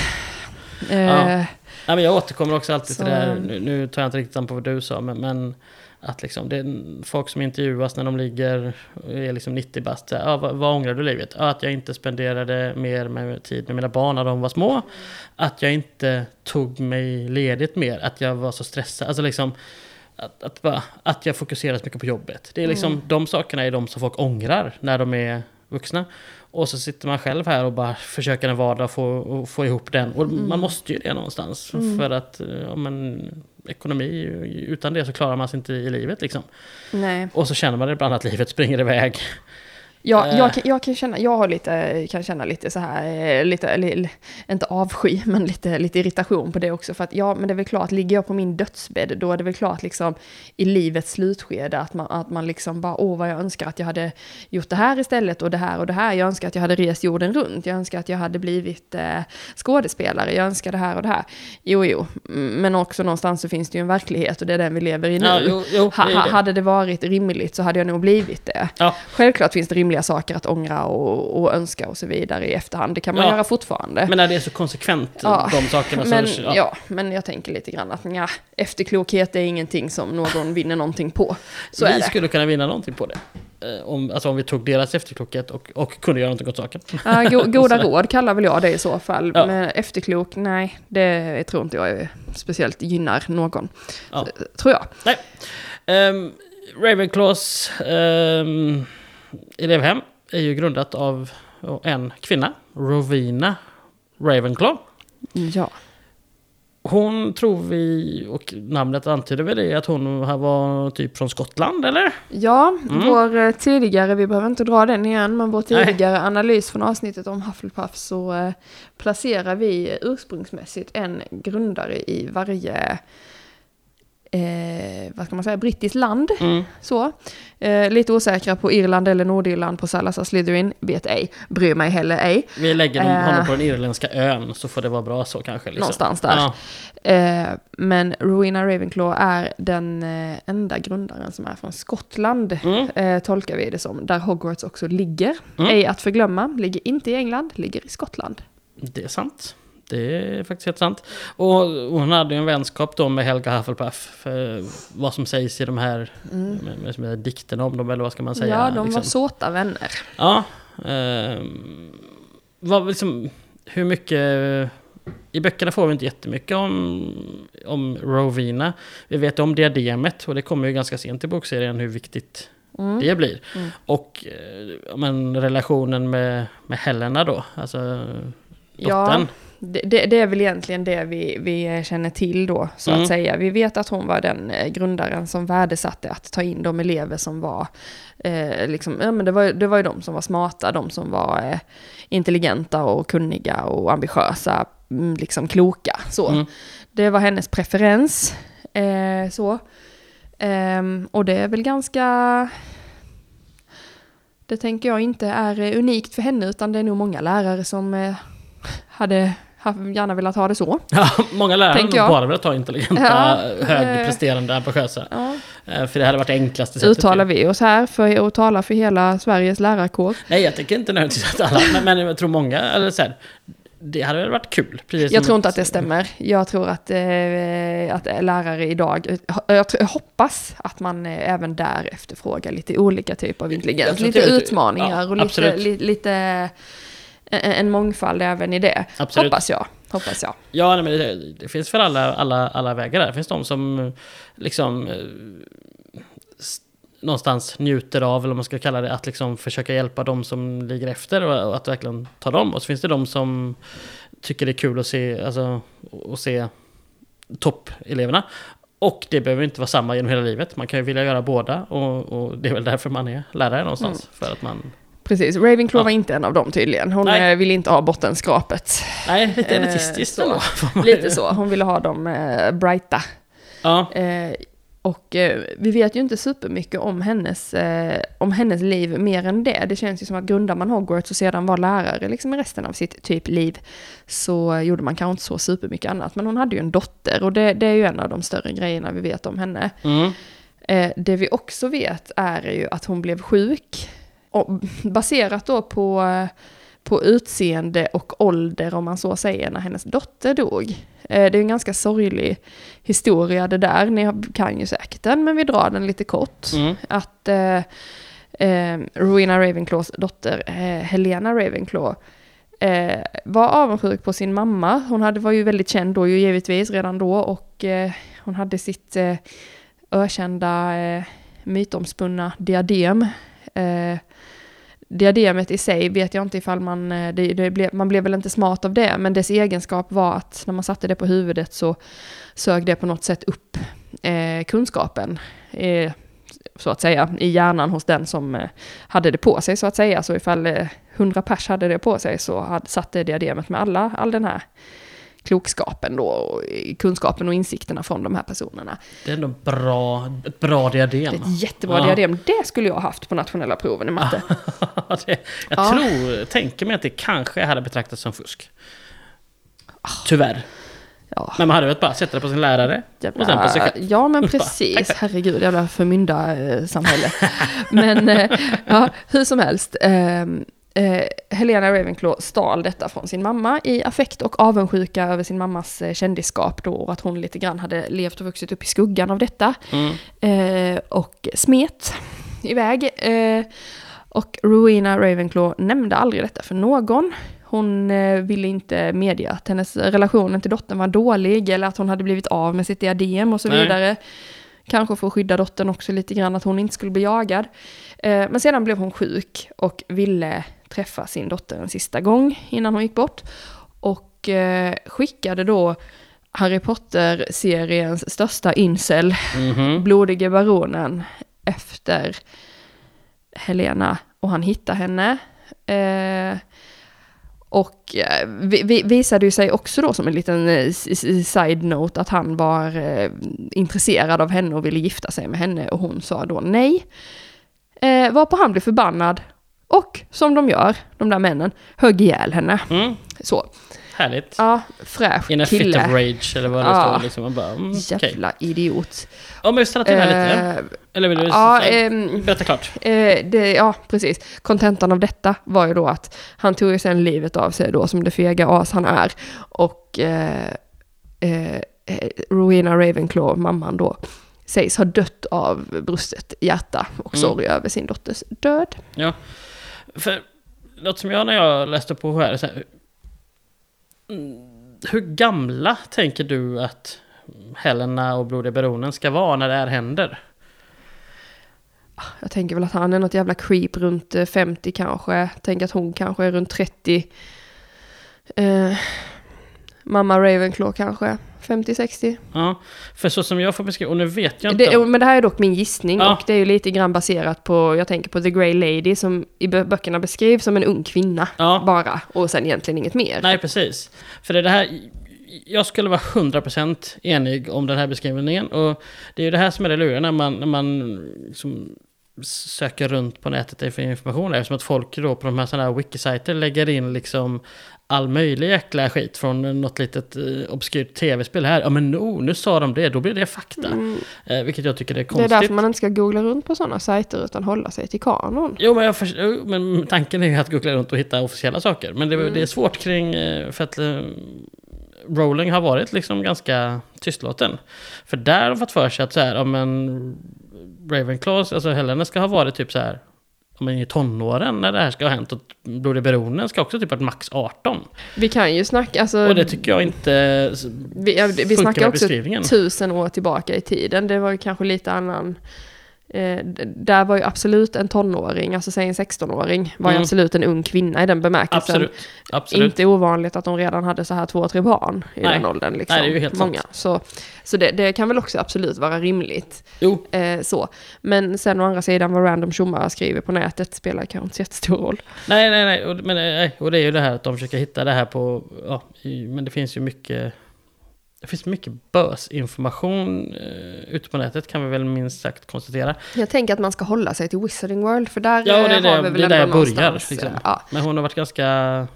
Eh, Ja. Nej, men jag återkommer också alltid Så- till det här, nu, nu tar jag inte riktigt an på vad du sa, men, men att liksom, det är folk som intervjuas när de ligger, är liksom 90 bast, ja, vad, vad ångrar du livet? Ja, att jag inte spenderade mer med tid med mina barn när de var små, att jag inte tog mig ledigt mer, att jag var så stressad, alltså liksom att, att, bara, att jag fokuserar så mycket på jobbet. Det är liksom, Mm. de sakerna är de som folk ångrar när de är vuxna. Och så sitter man själv här och bara försöker en vardag få, få ihop den. Och Mm. man måste ju det någonstans. För att, eh, ja men, ekonomi, utan det så klarar man sig inte i livet liksom. nej. Och så känner man ibland att livet springer iväg. Ja, Eh. jag, kan- jag kan känna, jag har lite, kan känna lite så här, eh, lite, li, inte avsky, men lite, lite irritation på det också. För att ja, men det är väl klart, ligger jag på min dödsbädd, då är det väl klart liksom i livets slutskede att man, att man liksom bara, åh vad jag önskar att jag hade gjort det här istället och det här och det här. Jag önskar att jag hade rest jorden runt, jag önskar att jag hade blivit eh, skådespelare, jag önskar det här och det här. Jo, jo, men också någonstans så finns det ju en verklighet och det är den vi lever i nu. Ja, jo, jo, det ha, det. hade det varit rimligt så hade jag nog blivit det. Ja, Självklart finns det rimliga saker att ångra och, och önska och så vidare i efterhand. Det kan man Ja. göra fortfarande. men när det är så konsekvent, Ja, de sakerna. men, så, ja. men jag tänker lite grann att nja, efterklokhet är ingenting som någon vinner någonting på. Så vi det. skulle kunna vinna någonting på det. Eh, Om, alltså om vi tog deras efterklokhet och, och kunde göra någonting åt saken. Ja, go, goda Så- råd kallar väl jag det i så fall. Ja. Men efterklok, nej, det tror inte jag är speciellt gynnar någon. Ja. Tror jag. Um, Ravenclaws um, elevhem är ju grundat av en kvinna, Rowena Ravenclaw. Ja. Hon tror vi, och namnet antyder väl det, att hon var typ från Skottland eller? Ja, Mm. vår eh, tidigare, vi behöver inte dra den igen, men vår Nej. tidigare analys från avsnittet om Hufflepuff så eh, placerar vi ursprungsmässigt en grundare i varje, eh, vad ska man säga, brittiskt land. Mm. Så. Eh, lite osäkra på Irland eller Nordirland på Salazar Slytherin, vet ej, bryr mig heller ej. Vi lägger Eh. honom på den irländska ön så får det vara bra så kanske. Liksom. Någonstans där. Ja. Eh, men Rowena Ravenclaw är den eh, enda grundaren som är från Skottland, Mm. eh, tolkar vi det som, där Hogwarts också ligger. Mm. Ej att förglömma, ligger inte i England, ligger i Skottland. Det är sant. Det är faktiskt helt sant. Och hon hade ju en vänskap då med Helga Hufflepuff. För vad som sägs i de här med, med, med dikterna om dem, eller vad ska man säga? Mm. ja, de liksom. var såta vänner. Ja. ehm, vad liksom, hur mycket... I böckerna får vi inte jättemycket om, om Rowena. Vi vet om diademet och det kommer ju ganska sent i bokserien hur viktigt Mm. det blir. Mm. Och eh, ja, men, relationen med, med Helena då, alltså Ja, dottern. Det, det, det är väl egentligen det vi, vi känner till då, så Mm. att säga. Vi vet att hon var den eh, grundaren som värdesatte att ta in de elever som var, eh, liksom, ja men det var, det var ju de som var smarta, de som var eh, intelligenta och kunniga och ambitiösa, mm, liksom kloka, så. Mm. Det var hennes preferens, eh, så. Ehm, och det är väl ganska... Det tänker jag inte är eh, unikt för henne, utan det är nog många lärare som eh, hade haft- gärna velat ha det så. Ja, många lärare har bara velat ha intelligenta, Ja, högpresterande, ambitiösa. Ja. Eh, För det hade varit det enklaste sättet. Uttalar vi oss här för att tala för hela Sveriges lärarkår? Nej, jag tänker inte nödvändigtvis att alla, men, men jag tror många, eller så här, det hade väl varit kul. Precis Jag tror inte att det stämmer. Jag tror att, eh, att lärare idag, jag, jag hoppas att man eh, även där efterfrågar lite olika typer av intelligens. Lite utmaningar ja, och lite, li, lite en, mångfald även i det. Absolut. Hoppas jag. Hoppas jag. Ja, nej, men det, det finns för alla, alla, alla vägar där. Det finns de som eh, liksom eh, någonstans njuter av, eller vad man ska kalla det, att liksom försöka hjälpa de som ligger efter och, att verkligen ta dem. Och så finns det de som tycker det är kul att se, alltså, att se toppeleverna. Och det behöver inte vara samma genom hela livet. Man kan ju vilja göra båda och, och det är väl därför man är lärare någonstans. För att man... Precis, Ravenclaw Ja. var inte en av dem tydligen. Hon Nej. eh, ville inte ha bottenskrapet. Nej, lite Eh, elitistiskt så. får man- Lite så, hon ville ha dem eh, brighta. Ja, Eh, och eh, vi vet ju inte supermycket om hennes, eh, om hennes liv mer än det. Det känns ju som att grundar man Hogwarts och sedan var lärare liksom i resten av sitt typ liv så gjorde man kanske inte så supermycket annat. Men hon hade ju en dotter och det, det är ju en av de större grejerna vi vet om henne. mm. Eh, det vi också vet är ju att hon blev sjuk. Baserat då på, på utseende och ålder, om man så säger, när hennes dotter dog. Eh, det är en ganska sorglig historia det där. Ni kan ju säkert den, men vi drar den lite kort. Mm. Att eh, eh, Rowena Ravenclaws dotter, eh, Helena Ravenclaw, eh, var avundsjuk på sin mamma. Hon hade, var ju väldigt känd då ju givetvis redan då och eh, hon hade sitt eh, ökända eh, mytomspunna diadem. Eh, diademet i sig vet jag inte ifall man, eh, det, det ble, man blev väl inte smart av det, men dess egenskap var att när man satte det på huvudet så sög det på något sätt upp eh, kunskapen. Eh, så att säga, i hjärnan hos den som eh, hade det på sig så att säga. Så ifall eh, 100 pers hade det på sig så hade, satte diademet med alla, all den här klokskapen då, och kunskapen och insikterna från de här personerna. Det är ändå bra, ett bra diadem. Det är ett jättebra Ja. diadem. Det skulle jag ha haft på nationella proven i matte. det, jag Ja. tror, tänker mig att det kanske hade betraktats som fusk. Tyvärr. Ja, Men man hade väl bara sett det på sin lärare och sen på sig själv. Ja, men precis. Herregud, jävla förmyndarsamhälle. men eh, ja, hur som helst. Eh, Helena Ravenclaw stal detta från sin mamma i affekt och avundsjuka över sin mammas eh, kändisskap då och att hon lite grann hade levt och vuxit upp i skuggan av detta. Mm. Eh, och smet iväg. Eh, och Rowena Ravenclaw nämnde aldrig detta för någon. Hon eh, ville inte medge att hennes relation till dottern var dålig eller att hon hade blivit av med sitt diadem och så Nej. vidare. Kanske för att skydda dottern också lite grann, att hon inte skulle bli jagad. Eh, men sedan blev hon sjuk och ville träffa sin dotter en sista gång innan hon gick bort. Och eh, skickade då Harry Potter-seriens största incel Mhm. blodige baronen efter Helena och han hittar henne. Eh, och eh, vi, vi, visade ju sig också då som en liten side-note att han var eh, intresserad av henne och ville gifta sig med henne och hon sa då nej. Eh, varpå han blev förbannad och som de gör, de där männen, högg ihjäl henne. Mm. Så, Härligt. ja, fräsch In a fit kille. of rage eller vad det Ja. står. Liksom. Man bara, mm. Jävla idiot. Om vi stannar till här lite. Eh, Eller vill du ja, ehm, berätta klart? Eh, det, ja, precis. Kontentan av detta var ju då att han tog ju sen livet av sig då som det fega as han är. Och eh, Rowena Ravenclaw, mamman då, sägs ha dött av brustet hjärta och Mm. sorg över sin dotters död. Ja. För något som jag när jag läste på här, så här mm, hur gamla tänker du att Helena och Blodiga Baronen ska vara när det här händer? Jag tänker väl att han är något jävla creep runt eh, 50 kanske. Tänker att hon kanske är runt 30. Eh, mamma Ravenclaw kanske 50-60. Ja, för så som jag får beskriva, och nu vet jag inte Det, men det här är dock min gissning Ja. och det är ju lite grann baserat på, jag tänker på The Grey Lady som i bö- böckerna beskrivs som en ung kvinna Ja. bara och sen egentligen inget mer. Nej, precis. För det är det här... Jag skulle vara 100% enig om den här beskrivningen. Och det är ju det här som är det luriga när man, när man liksom söker runt på nätet för information. Eftersom att folk då på de här sådana här wikisajter lägger in liksom all möjlig jäkla skit från något litet eh, obskyrt tv-spel här. Ja men no, nu sa de det, då blir det fakta. Eh, vilket jag tycker är Mm. det är konstigt. därför man inte ska googla runt på sådana sajter utan hålla sig till kanon. Jo, men, jag jo, men tanken är ju att googla runt och hitta officiella saker. Men det, Mm. det är svårt kring, eh, för att Rowling har varit liksom ganska tystlåten. För där har de fått för sig att så här, om en Ravenclaws, alltså Helena ska ha varit typ så här ja, men i tonåren när det här ska ha hänt. Och Blod i beroenden ska också typ varit max 18. Vi kan ju snacka, alltså... Och det tycker jag inte vi, ja, vi snackar också tusen år tillbaka i tiden. Det var ju kanske lite annan... Eh, där var ju absolut en tonåring, alltså säg en 16-åring, var ju Mm. absolut en ung kvinna i den bemärkelsen. Absolut. Absolut. Inte ovanligt att de redan hade så här två, tre barn i Nej. den åldern. Liksom. Nej, det är ju helt sant. Många. Så, så det, det kan väl också absolut vara rimligt. Jo, Eh, så. Men sen å andra sidan vad random tjommar skriver på nätet spelar kanske inte så jättestor roll. nej, nej, nej. Och, men, nej. och det är ju det här att de försöker hitta det här på... Ja, men det finns ju mycket... Det finns mycket bösinformation eh, ute på nätet kan vi väl minst sagt konstatera. Jag tänker att man ska hålla sig till Wizarding World, för där Ja, det är eh, har vi väl det är där jag börjar, liksom. Ja, Men hon har varit ganska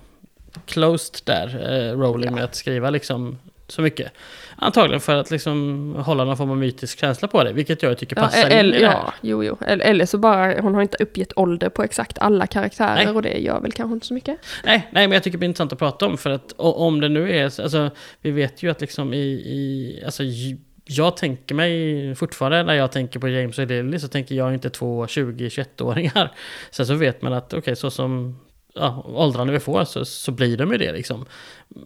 closed där, eh, Rowling, med att skriva liksom så mycket. Antagligen för att liksom hålla någon form av mytisk känsla på det, vilket jag tycker ja, passar in eller, i det här. ja, jo, jo. Eller, så bara, hon har inte uppgett ålder på exakt alla karaktärer Nej. och det gör väl kanske inte så mycket. Nej, nej, men jag tycker det är intressant att prata om för att om det nu är, alltså vi vet ju att liksom i, i alltså jag tänker mig fortfarande när jag tänker på James och Lily så tänker jag inte två 20-21-åringar. Sen så vet man att okej, så som ja, åldrarna vi får så, så blir de ju det liksom.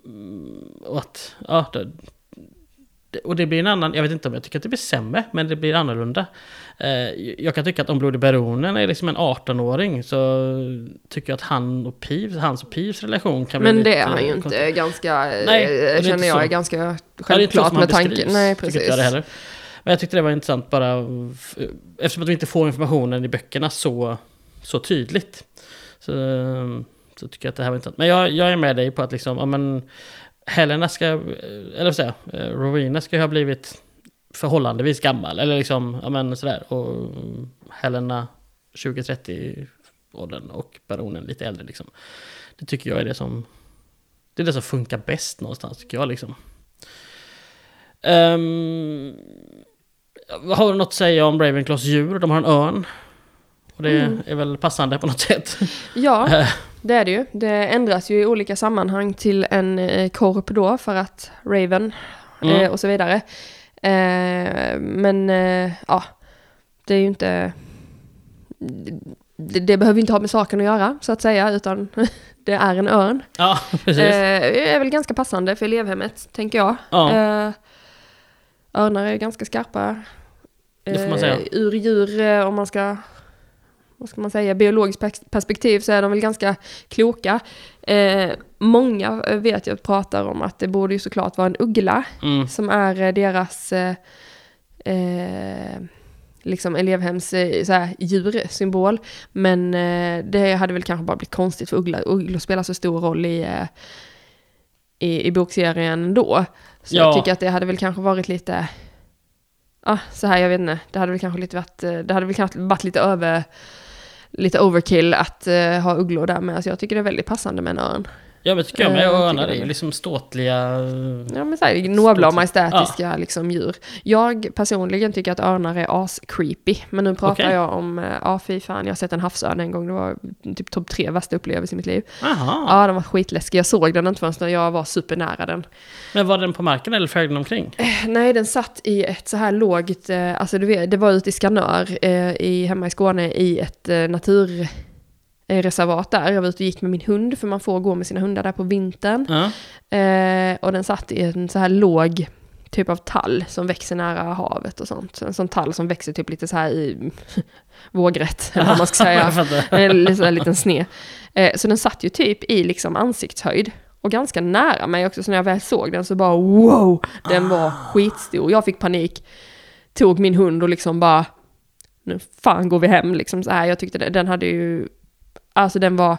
Mm, Och att, ja, det, och det blir en annan, jag vet inte om jag tycker att det blir sämre, men det blir annorlunda. Eh, jag kan tycka att om Blod i baronen är liksom en 18-åring så tycker jag att han och Piv, hans och Pivs relation kan bli Men lite det är han ju inte ganska, Nej, är eh, känner jag är ganska Ja, det är så självklart han med tanke. beskrivs, Nej, precis. jag det heller. Men jag tyckte det var intressant bara eftersom att vi inte får informationen i böckerna så, så tydligt. Så, så tycker jag att det här var intressant. Men jag, jag är med dig på att liksom, ja men Helena ska, eh, eller vad säger jag, eh, Rowena ska ju ha blivit förhållandevis gammal. Eller liksom, ja men sådär. Och Helena 20-30 åldern och baronen lite äldre liksom. Det tycker jag är det som, det är det som funkar bäst någonstans tycker jag liksom. Um, har du något att säga om Ravenclaws djur? De har en örn. Och det Mm. är väl passande på något sätt. Ja, Eh, det är det ju. Det ändras ju i olika sammanhang till en eh, korp då för att Raven eh, Mm. och så vidare. Men ja, det är ju inte... Det, det behöver ju inte ha med saken att göra så att säga, utan det är en örn. ja, precis. Eh, är väl ganska passande för elevhemmet, tänker jag. Ja. Eh, örnar är ganska skarpa. Det får man säga. Ur djur, om man ska, vad ska man säga, biologiskt pers- perspektiv så är de väl ganska kloka. Eh, många vet jag pratar om att det borde ju såklart vara en uggla Mm. som är eh, deras eh, eh, liksom elevhems eh, så här, djursymbol. Men eh, det hade väl kanske bara blivit konstigt för ugglor. Ugglor spelar så stor roll i, i, i bokserien ändå. Så Ja. jag tycker att det hade väl kanske varit lite, ja så här jag vet inte, det hade väl kanske lite varit, det hade väl kanske varit lite över, lite overkill att eh, ha ugglor där med. Alltså jag tycker det är väldigt passande med en örn. Ja men tycker jag med. Eh, Och jag örnar är liksom ståtliga... Ja men såhär nobla och majestätiska liksom djur. Jag personligen tycker att örnar är as-creepy. Men nu pratar Okej. jag om, eh, ja fy fan, jag har sett en havsörn en gång. Det var typ topp tre värsta upplevelser i mitt liv. Aha. Ja, den var skitläskig. Jag såg den inte förrän när jag var supernära den. Men var den på marken eller flög den omkring? Nej, den satt i ett så här lågt, eh, alltså du vet, det var ute i Skanör, eh, i, hemma i Skåne, i ett eh, naturreservat där. Jag var ute och gick med min hund, för man får gå med sina hundar där på vintern. Ja. Eh, och den satt i en så här låg typ av tall som växer nära havet och sånt. En sån tall som växer typ lite så här i vågrätt, eller vad man ska säga. En så här liten sned. Eh, så den satt ju typ i liksom ansiktshöjd. Och ganska nära mig också, så när jag väl såg den så bara wow, den var skitstor. Jag fick panik, tog min hund och liksom bara, nu fan går vi hem liksom så här. Jag tyckte det, den hade ju, alltså den var,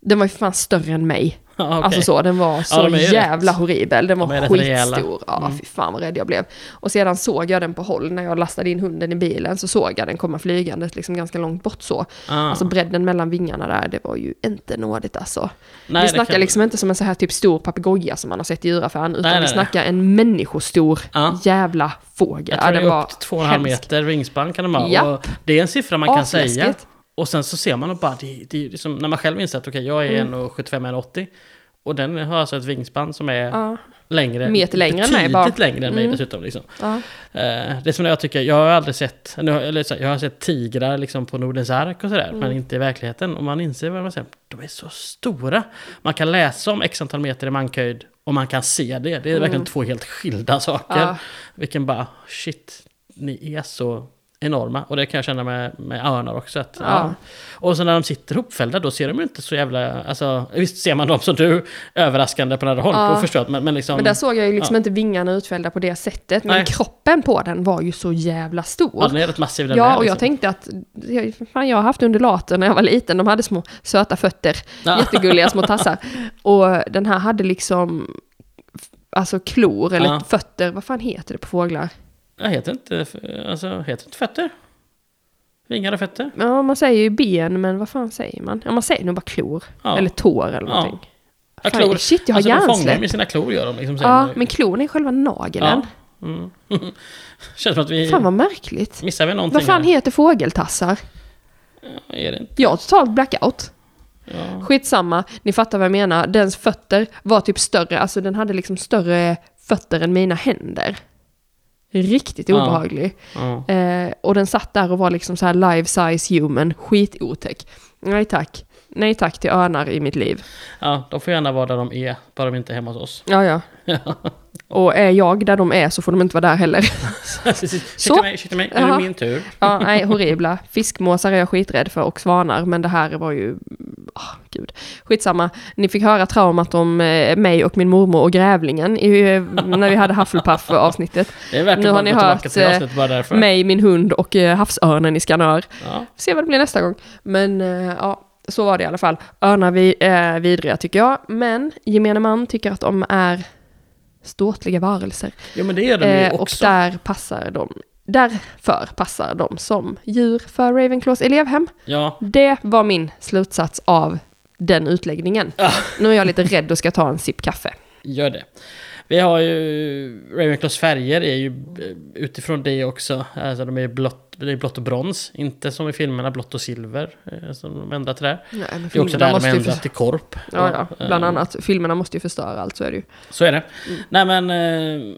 den var ju fan större än mig. Ja, okej. Alltså så, den var så de är ju jävla rätt- horribel. Den de var skitstor. Ja, Mm. fy fan vad rädd jag blev. Och sedan såg jag den på håll när jag lastade in hunden i bilen. Så såg jag den komma flygandes liksom ganska långt bort så. Ah. Alltså bredden mellan vingarna där, det var ju inte nådigt alltså. Nej, vi snackar kan- liksom inte som en så här typ stor papegoja som man har sett i djuraffären. Utan Nej, nej, vi snackar en människostor Ja. jävla fågel. Jag Ja, tror det den var är upp till 2,5 hemsk. meter vingspann kan de ha. Ja. Och det är en siffra man kan säga. Och sen så ser man och bara, det, det liksom, när man själv inser att okej, jag är Mm. 1,75-1,80 Och den har alltså ett vingspann som är Ja. längre. Meter längre än mig betydligt bara. längre än mig Mm. dessutom. Liksom. Ja. Eh, det som jag tycker, jag har aldrig sett, eller så, jag har sett tigrar liksom på Nordens ark och sådär, Mm. men inte i verkligheten. Och man inser vad man säger, de är så stora. Man kan läsa om x antal meter i mankhöjd och man kan se det. Det är verkligen två helt skilda saker. Mm. Ja. Vilken bara, shit, ni är så enorma. Och det kan jag känna med, med örnar också. Att, ja. Ja. Och så när de sitter hopfällda, då ser de ju inte så jävla... Alltså, visst ser man dem som du, överraskande på nära håll, Ja. och förstört, men, men liksom... Men där såg jag ju liksom inte vingarna utfällda på det sättet. Men Nej. kroppen på den var ju så jävla stor. ja, den är rätt massiv den Ja, med, och jag liksom. tänkte att fan, jag har haft undulater när jag var liten. De hade små söta fötter, jättegulliga små tassar. Och den här hade liksom alltså klor eller fötter. Vad fan heter det på fåglar? Jag heter inte, alltså, heter inte fötter? Vingar och fötter? Ja, man säger ju ben, men vad fan säger man? Ja, man säger nog bara klor. Ja. Eller tår eller Ja. någonting. Ja, Fan, klor. shit, jag har alltså, de fångar hjärnsläpp. med sina klor gör de. Liksom, Ja, men klon är själva nageln. Ja. Mm. Känns som att vi... Fan vad märkligt. Missar vi någonting? Vad fan här? heter fågeltassar? Ja, är det inte? Jag har totalt blackout. Ja. Skitsamma, ni fattar vad jag menar. Dens fötter var typ större, alltså den hade liksom större fötter än mina händer. Riktigt Ja. obehaglig. Ja. Eh, och den satt där och var liksom så här life size human, skitotäck. Nej tack. Nej tack till örnar i mitt liv. ja, de får gärna vara där de är, bara de inte är hemma hos oss. Ja, ja. Och är jag där de är så får de inte vara där heller. Mig, shit mig, nu är det min tur. Ja, nej, horribla. Fiskmåsar är jag skiträdd för och svanar, men det här var ju... Oh, gud. Skitsamma. Ni fick höra traumat om eh, mig och min mormor och grävlingen i, eh, när vi hade är värt Nu har ni hört, eh, avsnittet. Mig, min hund och eh, havsörnen i Skanör. Ja. Se vad det blir nästa gång. Men eh, ja, så var det i alla fall. Örnar vi är vidriga tycker jag, men gemene man tycker att de är ståtliga varelser. Jo men det är de ju Eh, och också. där passar de, därför passar de som djur för Ravenclaws elevhem. Ja, Det var min slutsats av den utläggningen. Ja. Nu är jag lite rädd och ska ta en sipp kaffe. gör det. Vi har ju Ravenclaws färger är ju eh, utifrån det också. Alltså de är blått, det är blått och brons. Inte som i filmerna blått och silver. eh, Som de ändrar till där. Nej, Det är också där de ändrar för- till korp. Ja, ja, bland Eh, annat. Filmerna måste ju förstöra allt, så är det ju. Så är det. Mm. Nej men, eh,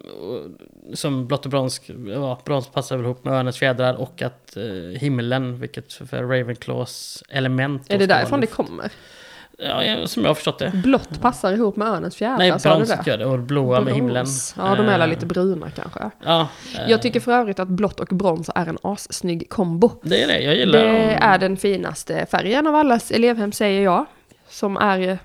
som blått och brons, ja, brons passar väl ihop med örnens fjädrar och att himlen, vilket för Ravenclaws element. Är det därifrån det kommer? Ja, som jag har förstått det. Blått passar ihop med örnens fjädrar, Nej, det? gör det och blåa med himlen. Brons. Ja, de är Eh, lite bruna kanske. Ja, eh, Jag tycker för övrigt att blått och brons är en assnygg kombo. det är det. Jag gillar Det dem. är den finaste färgen av allas elevhem säger jag. Som är,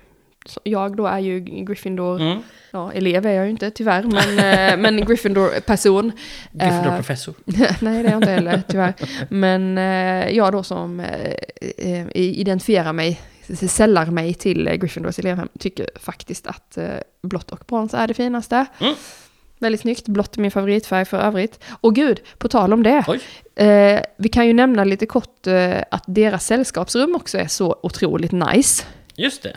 jag då är ju Gryffindor, Mm. ja elev är jag ju inte tyvärr, men, eh, men Gryffindor-person. Gryffindor Eh, professor. Nej det är jag inte heller tyvärr. Men jag då som identifierar mig, sällar mig till eh, Gryffindors elevhem, tycker faktiskt att eh, blått och brons är det finaste. Mm. Väldigt snyggt, blått är min favoritfärg för övrigt. Och gud, på tal om det. Eh, vi kan ju nämna lite kort eh, att deras sällskapsrum också är så otroligt nice. Just det.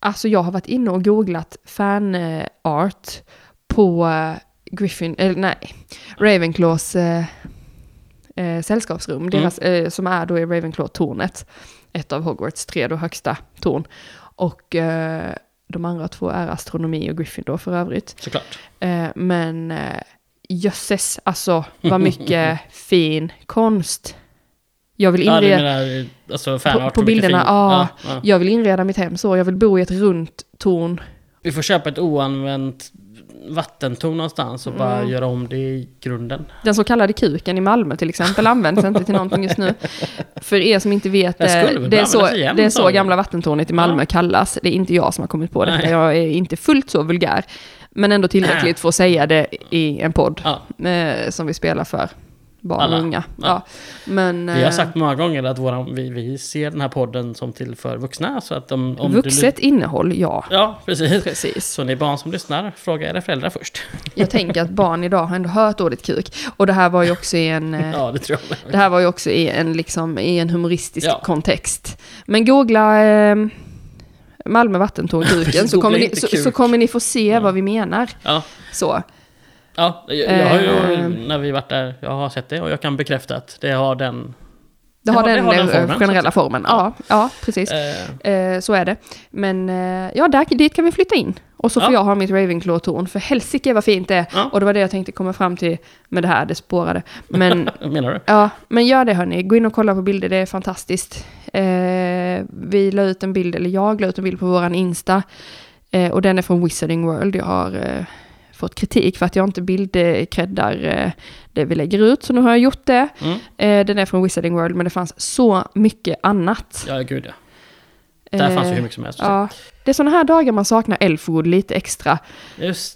Alltså jag har varit inne och googlat fanart på eh, Griffin, eller nej, Ravenclaws eh, eh, sällskapsrum, Mm. deras, eh, som är då i Ravenclaw-tornet. Ett av Hogwarts tre då högsta torn. Och eh, de andra två är astronomi och Gryffindor för övrigt. Såklart. Eh, men eh, jösses, alltså vad mycket fin konst. Jag vill Ja, inreda, menar alltså på, på bilderna, ja, ja. jag vill inreda mitt hem så. Jag vill bo i ett runt torn. Vi får köpa ett oanvänt vattentorn någonstans och Mm. bara göra om det i grunden. Den så kallade kuken i Malmö till exempel används inte till någonting just nu. För er som inte vet, eh, det är så, igen, det är så gamla vattentornet i Malmö Ja. kallas. Det är inte jag som har kommit på detta, Nej. jag är inte fullt så vulgär. Men ändå tillräckligt för att säga det i en podd Ja. eh, som vi spelar för barn Alla. och unga. Ja. Ja. Men, Vi har eh, sagt många gånger att våran, vi, vi ser den här podden som till för vuxna. Så att om, om vuxet innehåll, ja. Du, ja, precis. Precis. Så ni barn som lyssnar, fråga era föräldrar först. Jag tänker att barn idag har ändå hört ordet kuk. Och det här var ju också i en... eh, Ja, det tror jag. Det här var ju också i en, liksom, i en humoristisk Ja. kontext. Men googla eh, Malmö vattentorn kuken så, kommer ni, så, så kommer ni få se vad vi menar. Ja, Så. Ja jag, jag har ju, Eh. när vi varit där, jag har sett det och jag kan bekräfta att det har den Det har Ja, den, har den eh, formen, generella formen. Ja, ja precis. Eh, Eh, så är det. Men ja, där, dit kan vi flytta in. Och så får Ja. jag ha mitt Ravenclaw-torn. För helsike vad fint det är. Ja. Och det var det jag tänkte komma fram till med det här, det spårade. Men menar du? ja, men gör det hörni. Gå in och kolla på bilder, det är fantastiskt. Eh, vi la ut en bild, eller jag la ut en bild på våran Insta. Eh, och den är från Wizarding World. Jag har eh, fått kritik för att jag inte bildkräddar eh, det vi lägger ut. Så nu har jag gjort det. Mm. Eh, den är från Wizarding World, men det fanns så mycket annat. Ja, gud ja. Där fanns ju Eh, hur mycket som helst. Ja, det är sådana här dagar man saknar Elfwood lite extra.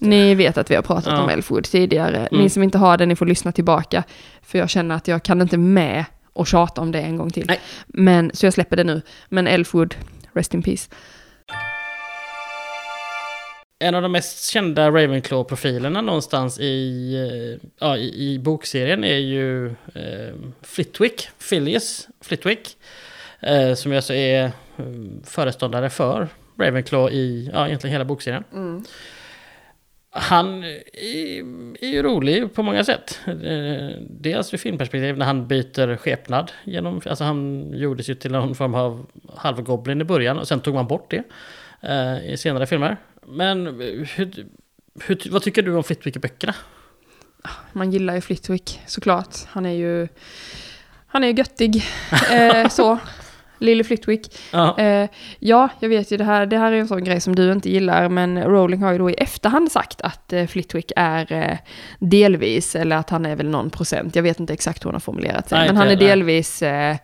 Ni vet att vi har pratat Ja. om Elfwood tidigare. Mm. Ni som inte har det, ni får lyssna tillbaka. För jag känner att jag kan inte med och tjata om det en gång till. Nej. Men, så jag släpper det nu. Men Elfwood, rest in peace. En av de mest kända Ravenclaw-profilerna någonstans i, eh, ja, i, i bokserien är ju eh, Flitwick, Phileas Flitwick. Eh, som ju alltså är eh, föreståndare för Ravenclaw i ja, egentligen hela bokserien. Han är, är ju rolig på många sätt. Eh, Dels ur filmperspektiv när han byter skepnad. Genom, alltså han gjordes ju till någon form av halvgoblin i början och sen tog man bort det eh, i senare filmer. Men hur, hur, vad tycker du om Flitwick-böckerna? Man gillar ju Flitwick såklart. Han är ju, han är ju göttig. eh, så. Lille Flitwick. Ja, Eh, ja, jag vet ju det här, det här är en sån grej som du inte gillar, men Rowling har ju då i efterhand sagt att eh, Flitwick är eh, delvis, eller att han är väl någon procent, jag vet inte exakt hur hon har formulerat sig, Nej, men han är delvis eh,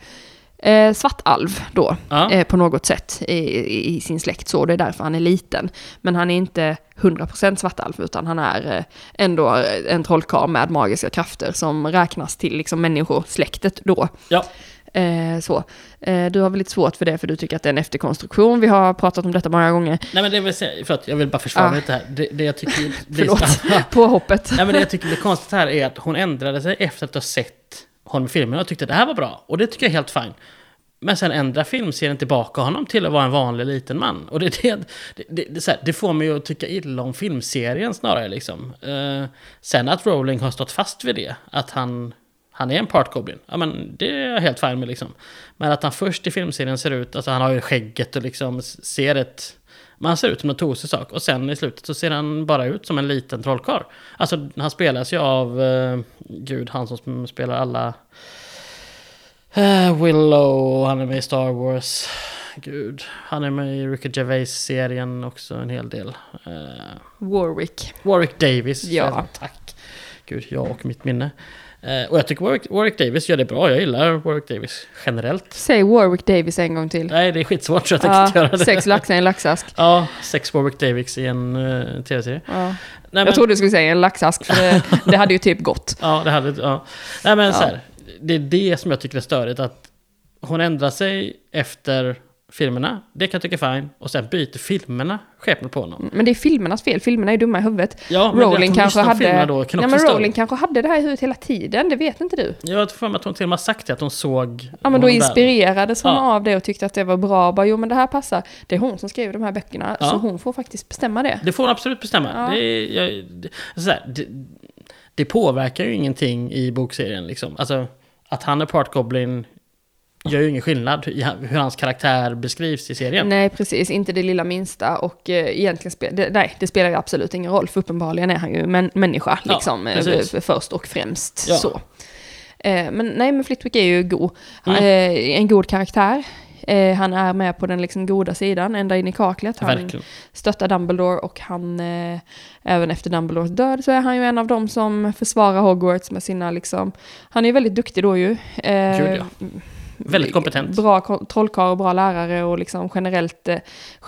eh, svartalv då, ja. eh, på något sätt i, i, sin släkt så, det är därför han är liten. Men han är inte 100% svartalv, utan han är eh, ändå en trollkarl med magiska krafter som räknas till liksom människosläktet då. ja. Eh, så. Eh, du har väl lite svårt för det för du tycker att det är en efterkonstruktion. Vi har pratat om detta många gånger. Nej men det vill säga, förlåt, jag vill bara försvara mig lite här. Det, det jag tycker blir, Förlåt, på hoppet. Nej men det jag tycker blir konstigt här är att hon ändrade sig efter att ha sett honom i filmen och tyckte att det här var bra. Och det tycker jag är helt fine. Men sen ändrar filmserien tillbaka honom till att vara en vanlig liten man. Och det, det, det, det, det, så här, det får mig att tycka illa om filmserien snarare liksom. Eh, sen att Rowling har stått fast vid det, att han, han är en part goblin. Ja men det är jag helt fine med liksom. Men att han först i filmserien ser ut, alltså han har ju skägget och liksom ser ett... Man ser ut som en tosig sak och sen i slutet så ser han bara ut som en liten trollkarl. Alltså han spelas ju av, eh, gud han som spelar alla... Eh, Willow, han är med i Star Wars. Gud, han är med i Ricky Gervais-serien också en hel del. Eh, Warwick. Warwick Davis, Ja. tack. Gud, jag och mitt minne. Eh, och jag tycker Warwick, Davis gör det bra, jag gillar Warwick Davis generellt. Säg Warwick Davis en gång till. Nej, det är skitsvårt så jag tänker inte Ja, göra det. sex laxar i en laxask. Ja, sex Warwick Davis i en uh, tv-serie. Ja. Nej, men, Jag trodde du skulle säga en laxask, för det, det hade ju typ gått. Ja, det hade... Ja. Nej, men Ja. så här. Det är det som jag tycker är störigt. Att hon ändrar sig efter filmerna. Det kan jag tycka är fine. Och sen byter filmerna skepnad på honom. Men det är filmernas fel, filmerna är dumma i huvudet. Ja, men Rowling kanske hade... Då, kan ja, men. Rowling kanske hade det här i huvudet hela tiden, det vet inte du. Jag har för att hon till och med har sagt det, att hon såg... Ja men då där. inspirerades hon Ja. av det och tyckte att det var bra. Bara, jo men det här passar. Det är hon som skriver de här böckerna, Ja. så hon får faktiskt bestämma det. Det får hon absolut bestämma. Ja. Det, jag, det, så här, det, det påverkar ju ingenting i bokserien. Liksom. Alltså, att han är part goblin gör ju ingen skillnad i hur hans karaktär beskrivs i serien. Nej, precis. Inte det lilla minsta. Och eh, egentligen spe- det, nej, det spelar ju absolut ingen roll. För uppenbarligen är han ju män, människa, Ja, liksom. eh, precis. först och främst. Ja. Så. Eh, men nej, men Flitwick är ju god. Mm. Eh, en god karaktär. Eh, han är med på den liksom goda sidan, ända in i kaklet. Han Verkligen. stöttar Dumbledore och han, eh, även efter Dumbledores död, så är han ju en av dem som försvarar Hogwarts med sina liksom, han är ju väldigt duktig då ju. Eh, ja. Väldigt kompetent. Bra trollkarl och bra lärare och liksom generellt, eh,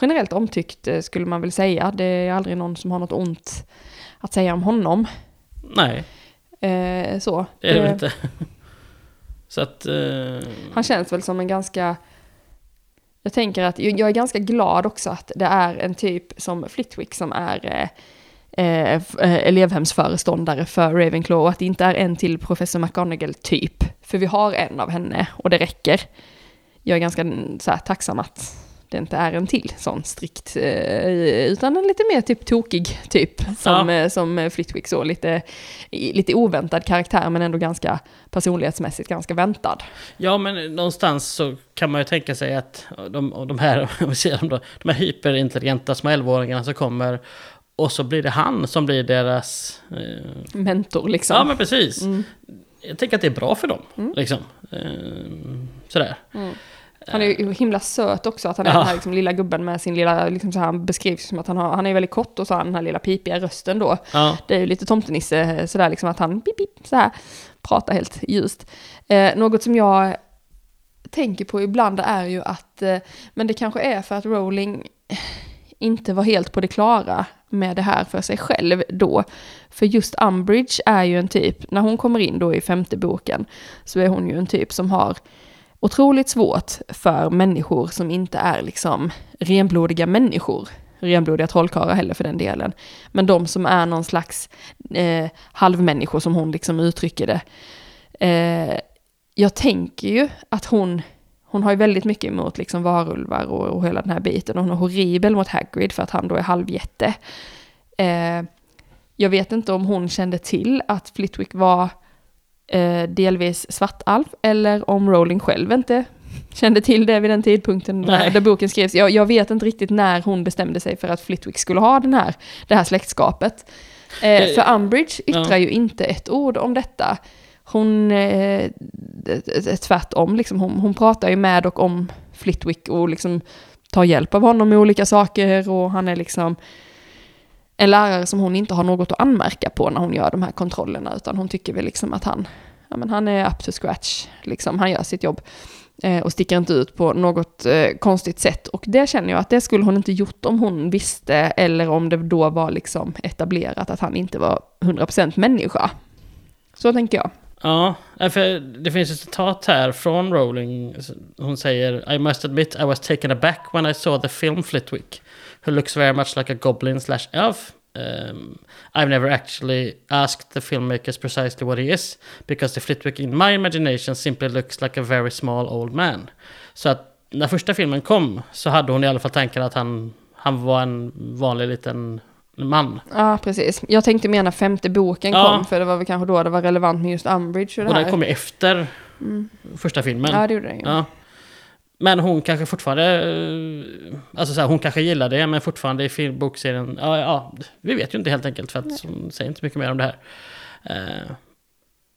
generellt omtyckt eh, skulle man väl säga. Det är aldrig någon som har något ont att säga om honom. Nej, Eh, så. det är det Eh, väl inte. Så att... Eh, Han känns väl som en ganska... Jag tänker att jag är ganska glad också att det är en typ som Flitwick som är eh, eh, eh, elevhemsföreståndare för Ravenclaw och att det inte är en till professor McGonagall typ. För vi har en av henne och det räcker. Jag är ganska så här, tacksam att det inte är en till sån strikt, eh, utan en lite mer typ tokig typ, som, Ja. eh, som Flitwick så, lite, lite oväntad karaktär men ändå ganska personlighetsmässigt ganska väntad. Ja, men någonstans så kan man ju tänka sig att de, de här, de här hyperintelligenta små 11-åringarna som kommer och så blir det han som blir deras... Eh, Mentor liksom. ja, men precis. Mm. Jag tänker att det är bra för dem. Mm. Liksom. Eh, sådär. Han är ju himla söt också, att han är Ja. den här liksom, lilla gubben med sin lilla, liksom så här, han beskrivs som att han har, han är väldigt kort och så har han den här lilla pipiga rösten då. Ja, Det är ju lite tomtenisse eh, sådär liksom att han pip, pip, så här pratar helt ljust. Eh, något som jag tänker på ibland är ju att, eh, men det kanske är för att Rowling inte var helt på det klara med det här för sig själv då. För just Umbridge är ju en typ, när hon kommer in då i femte boken, så är hon ju en typ som har otroligt svårt för människor som inte är liksom renblodiga människor. Renblodiga trollkarlar heller för den delen. Men de som är någon slags eh, halvmänniskor som hon liksom uttrycker det. Eh, jag tänker ju att hon, hon har ju väldigt mycket emot liksom varulvar och, och hela den här biten. Och hon är horribel mot Hagrid för att han då är halvjätte. Eh, jag vet inte om hon kände till att Flitwick var eh, delvis svartalf eller om Rowling själv inte kände till det vid den tidpunkten Nej. där boken skrevs. Jag, jag vet inte riktigt när hon bestämde sig för att Flitwick skulle ha den här, det här släktskapet. Eh, Eh, för Umbridge yttrar ja. ju inte ett ord om detta. Hon, eh, eh, tvärtom, liksom, hon, hon pratar ju med och om Flitwick och liksom tar hjälp av honom med olika saker och han är liksom en lärare som hon inte har något att anmärka på när hon gör de här kontrollerna, utan hon tycker väl liksom att han, ja men han är up to scratch, liksom, han gör sitt jobb eh, och sticker inte ut på något eh, konstigt sätt. Och det känner jag att det skulle hon inte gjort om hon visste, eller om det då var liksom etablerat att han inte var 100% människa. Så tänker jag. Ja, eh, för det finns ett citat här från Rowling. Hon säger I must admit I was taken aback when I saw the film Flitwick, who looks very much like a goblin slash elf. Um, I've never actually asked the filmmakers precisely what he is, because the Flitwick in my imagination simply looks like a very small old man. Så att när första filmen kom så hade hon i alla fall tanken att han, han var en vanlig liten man. Ja, precis. Jag tänkte mena femte boken Ja. kom, för det var väl kanske då det var relevant med just Umbridge och det Och den här. kom ju efter Mm. första filmen. Ja, det gjorde den ju. Ja. Men hon kanske fortfarande... eh, Alltså så här, hon kanske gillar det, men fortfarande i film, bokserien... Ja, ja, vi vet ju inte helt enkelt, för att hon säger inte mycket mer om det här.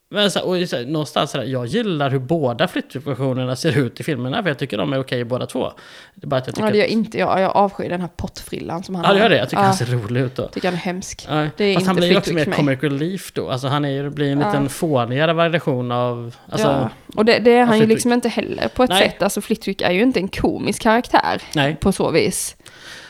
Men så, och så, någonstans så här, jag gillar hur båda flyttversionerna ser ut i filmerna, för jag tycker de är okej båda två. Det är bara att jag tycker Ja, det gör att... inte jag. Jag avskyr den här pottfrillan som han Ja, har. gör det. Jag tycker ja, han ser rolig ut då. tycker han är hemsk. Ja, Det är Fast han inte blir ju också mer comic relief då. Alltså han är, blir en Ja. liten fånigare variation av... Alltså, ja. Och det, det är han ju liksom inte heller på ett Nej. sätt. Alltså Flitwick är ju inte en komisk karaktär Nej. på så vis.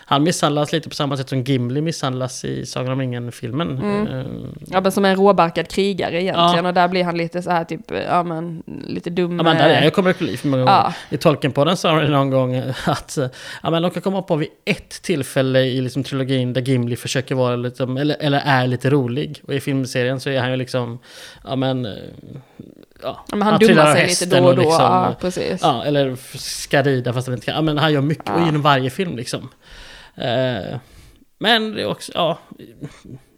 Han misshandlas lite på samma sätt som Gimli misshandlas i Sagan om ringen-filmen. Mm. Eh, Ja, men som en råbarkad krigare egentligen. Ja. Och där blir han lite så här typ, ja men lite dum. Ja men där är eh, jag comic relief många gånger. Ja. I Tolkien-podden sa de någon gång att eh, ja, men de kan komma på vid ett tillfälle i liksom, trilogin där Gimli försöker vara lite, eller, eller är lite rolig. Och i filmserien så är han ju liksom, ja men... Ja, men han, trillar dummar sig lite då och då. liksom, ja, precis. Ja, eller ska rida fast han inte kan. Ja, men han gör mycket Ja. inom varje film liksom. Eh, men det är också, ja.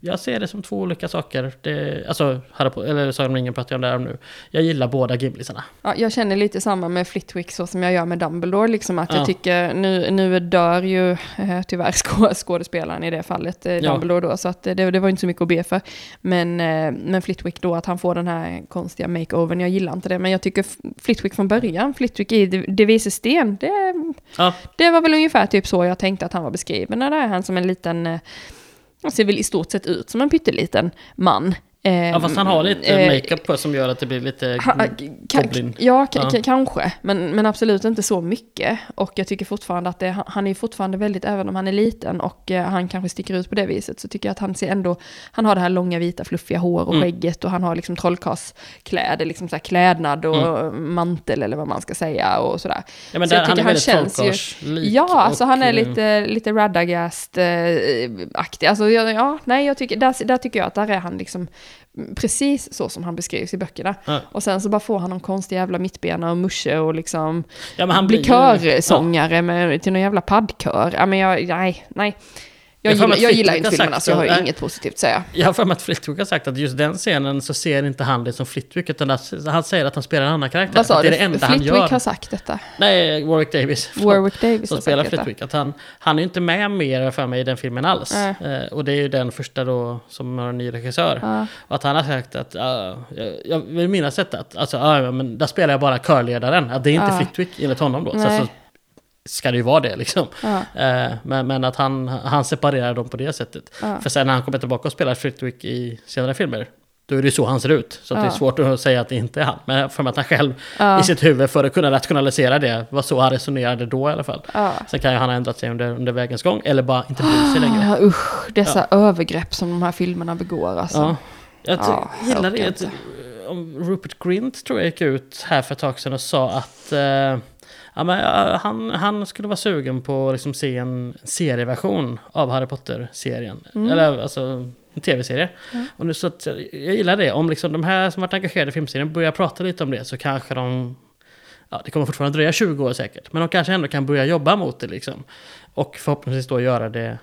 Jag ser det som två olika saker. Det, alltså, Harry eller Sagan om ringen pratar jag om där nu. Jag gillar båda Gimlisarna. Ja, jag känner lite samma med Flitwick så som jag gör med Dumbledore. Liksom att Ja. jag tycker, nu, nu dör ju eh, tyvärr skå, skådespelaren i det fallet, eh, Ja. Dumbledore då, så att eh, det, det var inte så mycket att be för. Men, eh, men Flitwick då, att han får den här konstiga makeovern, jag gillar inte det. Men jag tycker Flitwick från början, Flitwick i De, De vises sten, det, Ja, det var väl ungefär typ så jag tänkte att han var beskriven. När det är han som en liten, eh, ser väl i stort sett ut som en pytteliten man. Eh, ja fast han har lite eh, makeup på som gör att det blir lite Ha- ka- goblin. Ja, Ja. ka- kanske. Men, men absolut inte så mycket. Och jag tycker fortfarande att det, han är fortfarande väldigt, även om han är liten och eh, han kanske sticker ut på det viset, så tycker jag att han ser ändå, han har det här långa vita fluffiga hår och Mm. skägget och han har liksom trollkarlskläder, liksom så här klädnad och Mm. mantel eller vad man ska säga och sådär. Ja men så där, jag han är tycker han känns ju-. Ja, alltså och, han är eh, lite, lite Radagast-aktig. Alltså, ja, ja, nej, jag tycker, där, där tycker jag att där är han liksom precis så som han beskrivs i böckerna. Ja. Och sen så bara får han någon konstig jävla mittbena och musche och liksom Ja, men han blir körsångare med, till någon jävla paddkör. Ja, men jag, nej, nej. Jag, Jag gillar, jag gillar inte har filmerna sagt så jag har nej. inget positivt att säga. Jag har för mig att Flitwick har sagt att just den scenen så ser inte han det som Flitwick, utan att han säger att han spelar en annan karaktär. Vad sa det du? är det enda han Flitwick gör. har sagt detta. Nej, Warwick Davis. förlåt. Warwick Davis som spelar sagt detta. Flitwick. Att han, han är ju inte med mer för mig i den filmen alls. Eh, och det är ju den första då som har en ny regissör. Ja. Och att han har sagt att, ja, jag, jag vill minnas detta, att alltså, ja, men där spelar jag bara körledaren. Att det är inte Ja. Flitwick enligt honom då. Så, Nej. Ska det ju vara det liksom. Ja. Eh, men, men att han, han separerar dem på det sättet. Ja. För sen när han kommer tillbaka och spelar Flitwick i senare filmer, då är det ju så han ser ut. Så att det är svårt att säga att det inte är han. Men för att han själv i sitt huvud, för att kunna rationalisera det, var så han resonerade då i alla fall. Sen kan ju han ha ändrat sig under, under vägens gång, eller bara inte bry sig längre. Ah, usch, dessa övergrepp som de här filmerna begår alltså. Ja. Jag Ja, gillar det. Om Rupert Grint tror jag gick ut här för ett tag sedan och sa att eh, ja, men, han, han skulle vara sugen på att liksom se en serieversion av Harry Potter-serien. Mm. Eller alltså en tv-serie. Och nu, så att, jag gillar det. Om liksom de här som varit engagerade i filmserien börjar prata lite om det så kanske de Ja, det kommer fortfarande dröja 20 år säkert. Men de kanske ändå kan börja jobba mot det liksom. Och förhoppningsvis då göra det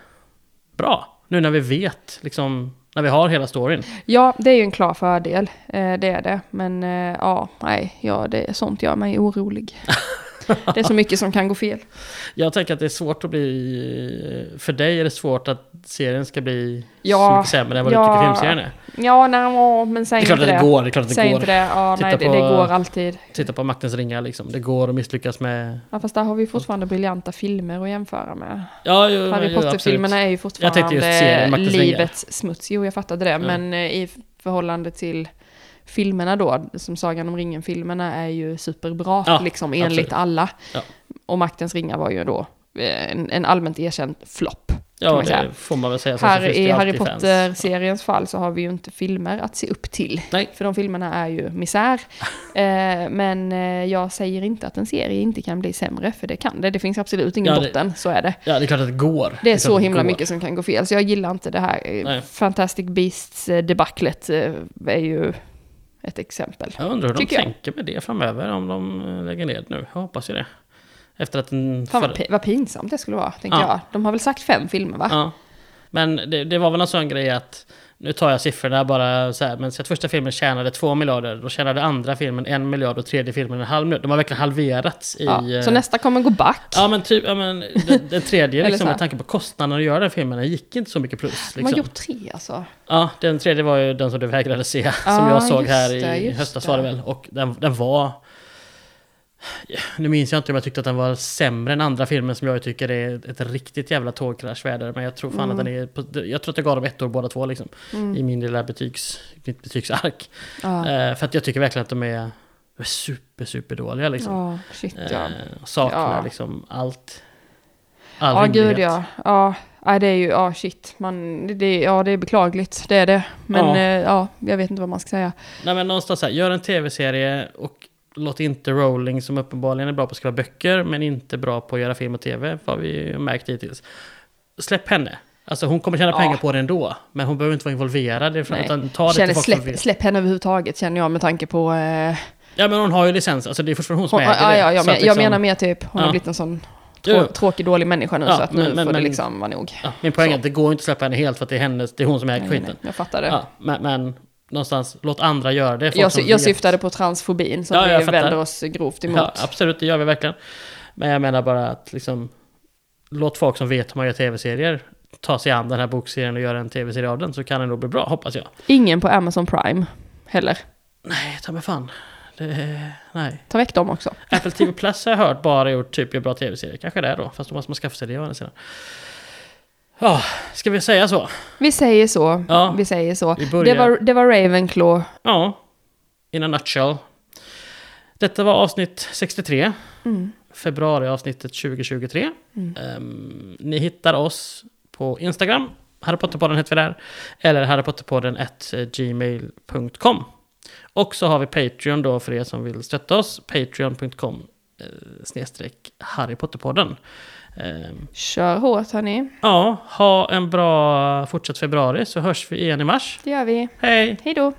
bra. Nu när vi vet, liksom, när vi har hela storyn. Ja, det är ju en klar fördel. Eh, det är det. Men eh, ja, nej, ja, det är sånt gör mig orolig. det är så mycket som kan gå fel. Jag tänker att det är svårt att bli... För dig är det svårt att serien ska bli så Ja, mycket sämre än vad du ja. tycker filmserien är. Ja, nej, ja, men säg Det är klart inte att det. det går, det är klart att det Säg går. inte det. Ja, Titta nej, det, på- det går alltid. Titta på Maktens ringar liksom. Det går att misslyckas med... Ja, fast där har vi fortfarande briljanta filmer att jämföra med. Ja, ju, Harry jo, Potter-filmerna är ju fortfarande serien Maktens ringar. livets smuts. Jo, jag fattade det. Men eh, i förhållande till filmerna då, som Sagan om ringen-filmerna är ju superbra, Ja, liksom enligt absolut. alla. Ja. Och Maktens ringar var ju då eh, en, en allmänt erkänd flopp. Ja, man säga. det får man väl säga. Så Här det i Harry. Potter-seriens fall så har vi ju inte filmer att se upp till. Nej. För de filmerna är ju misär. eh, men eh, jag säger inte att en serie inte kan bli sämre, för det kan det. Det finns absolut ingen Ja, det- botten, så är det. Ja, det är klart att det går. Det är klart så att himla går. mycket som kan gå fel, så jag gillar inte det här. Nej. Fantastic Beasts-debaclet är ju ett exempel. Jag undrar hur de jag. tänker med det framöver, om de eh, lägger ner det nu. Jag hoppas ju det. Efter att den... Fan vad, vad pinsamt det skulle vara, tänker Ja. jag. De har väl sagt fem filmer, va? Ja. Men det, det var väl en sån grej att, nu tar jag siffrorna bara så här, men så att första filmen tjänade två miljarder, då tjänade andra filmen en miljard och tredje filmen en halv miljard. De har verkligen halverats i... Ja. eh, Så nästa kommer gå back. Ja men typ, ja, men den, den tredje liksom, med tanke på kostnaden att göra den filmen, den gick inte så mycket plus. Liksom. gjort tre alltså. Ja, den tredje var ju den som du vägrade se, som Ja, jag såg här det, i höstas var det väl. Och den, den var... Nu minns jag inte om jag tyckte att den var sämre än andra filmen som jag tycker är ett riktigt jävla tågkraschväder. Men jag tror fan att den är... På, jag tror att jag gav dem ett år båda två liksom. I min lilla betygs, mitt betygsark. Ja, Eh, för att jag tycker verkligen att de är super, super dåliga liksom. ja shit ja. Eh, saknar Ja. liksom allt. All Ja, rimlighet. gud ja. Ja, nej, det är ju, ja shit. Man, det- ja, det är beklagligt, det är det. Men Ja. ja, ja jag vet inte vad man ska säga. Nej men någonstans här, gör en tv-serie och låt inte Rowling som uppenbarligen är bra på att skriva böcker men inte bra på att göra film och tv, vad vi märkt hittills. Släpp henne. Alltså hon kommer tjäna Ja. pengar på det ändå, men hon behöver inte vara involverad. Nej. Utan ta det Känner, till släpp, släpp henne överhuvudtaget känner jag med tanke på... Eh, Ja men hon har ju licens, alltså det är fortfarande hon som hon, äger ja, det. ja, jag, men, liksom- jag menar mer typ, hon Ja. har blivit en sån trå, tråkig, dålig människa nu Ja, så att nu men- men- får det men- liksom vara nog. Ja, min poäng är Så. att det går inte att släppa henne helt för att det är, hennes, det är hon som äger Nej, nej, skiten. nej, jag fattar det. Ja, men, men någonstans, låt andra göra det. jag, jag syftade på transfobin som Ja, vi vänder oss grovt emot. Ja, absolut, det gör vi verkligen. Men jag menar bara att liksom, låt folk som vet hur man gör tv-serier ta sig an den här bokserien och göra en tv-serie av den så kan den nog bli bra, hoppas jag. Ingen på Amazon Prime heller. Nej, ta mig fan. Det, nej. Ta väck dem också. Apple TV Plus har jag hört bara gjort typ gör bra tv-serier. Kanske det då, fast då måste man skaffa sig det å andra sidan. Ja, ska vi säga så? Vi säger så. Ja. Vi säger så. Vi Det var, det var Ravenclaw. Ja, in a nutshell. Detta var avsnitt 63. Mm. Februari-avsnittet 2023. Mm. Ehm, ni hittar oss på Instagram. Harry Potter-podden heter vi där. Eller harrypotterpodden at gmail.com. Och så har vi Patreon då för er som vill stötta oss. Patreon.com eh, snedstreck Harry Potter-podden. Eh, Kör hårt hörni. ja, ha en bra fortsatt februari så hörs vi igen i mars. Det gör vi. Hej! Hej då.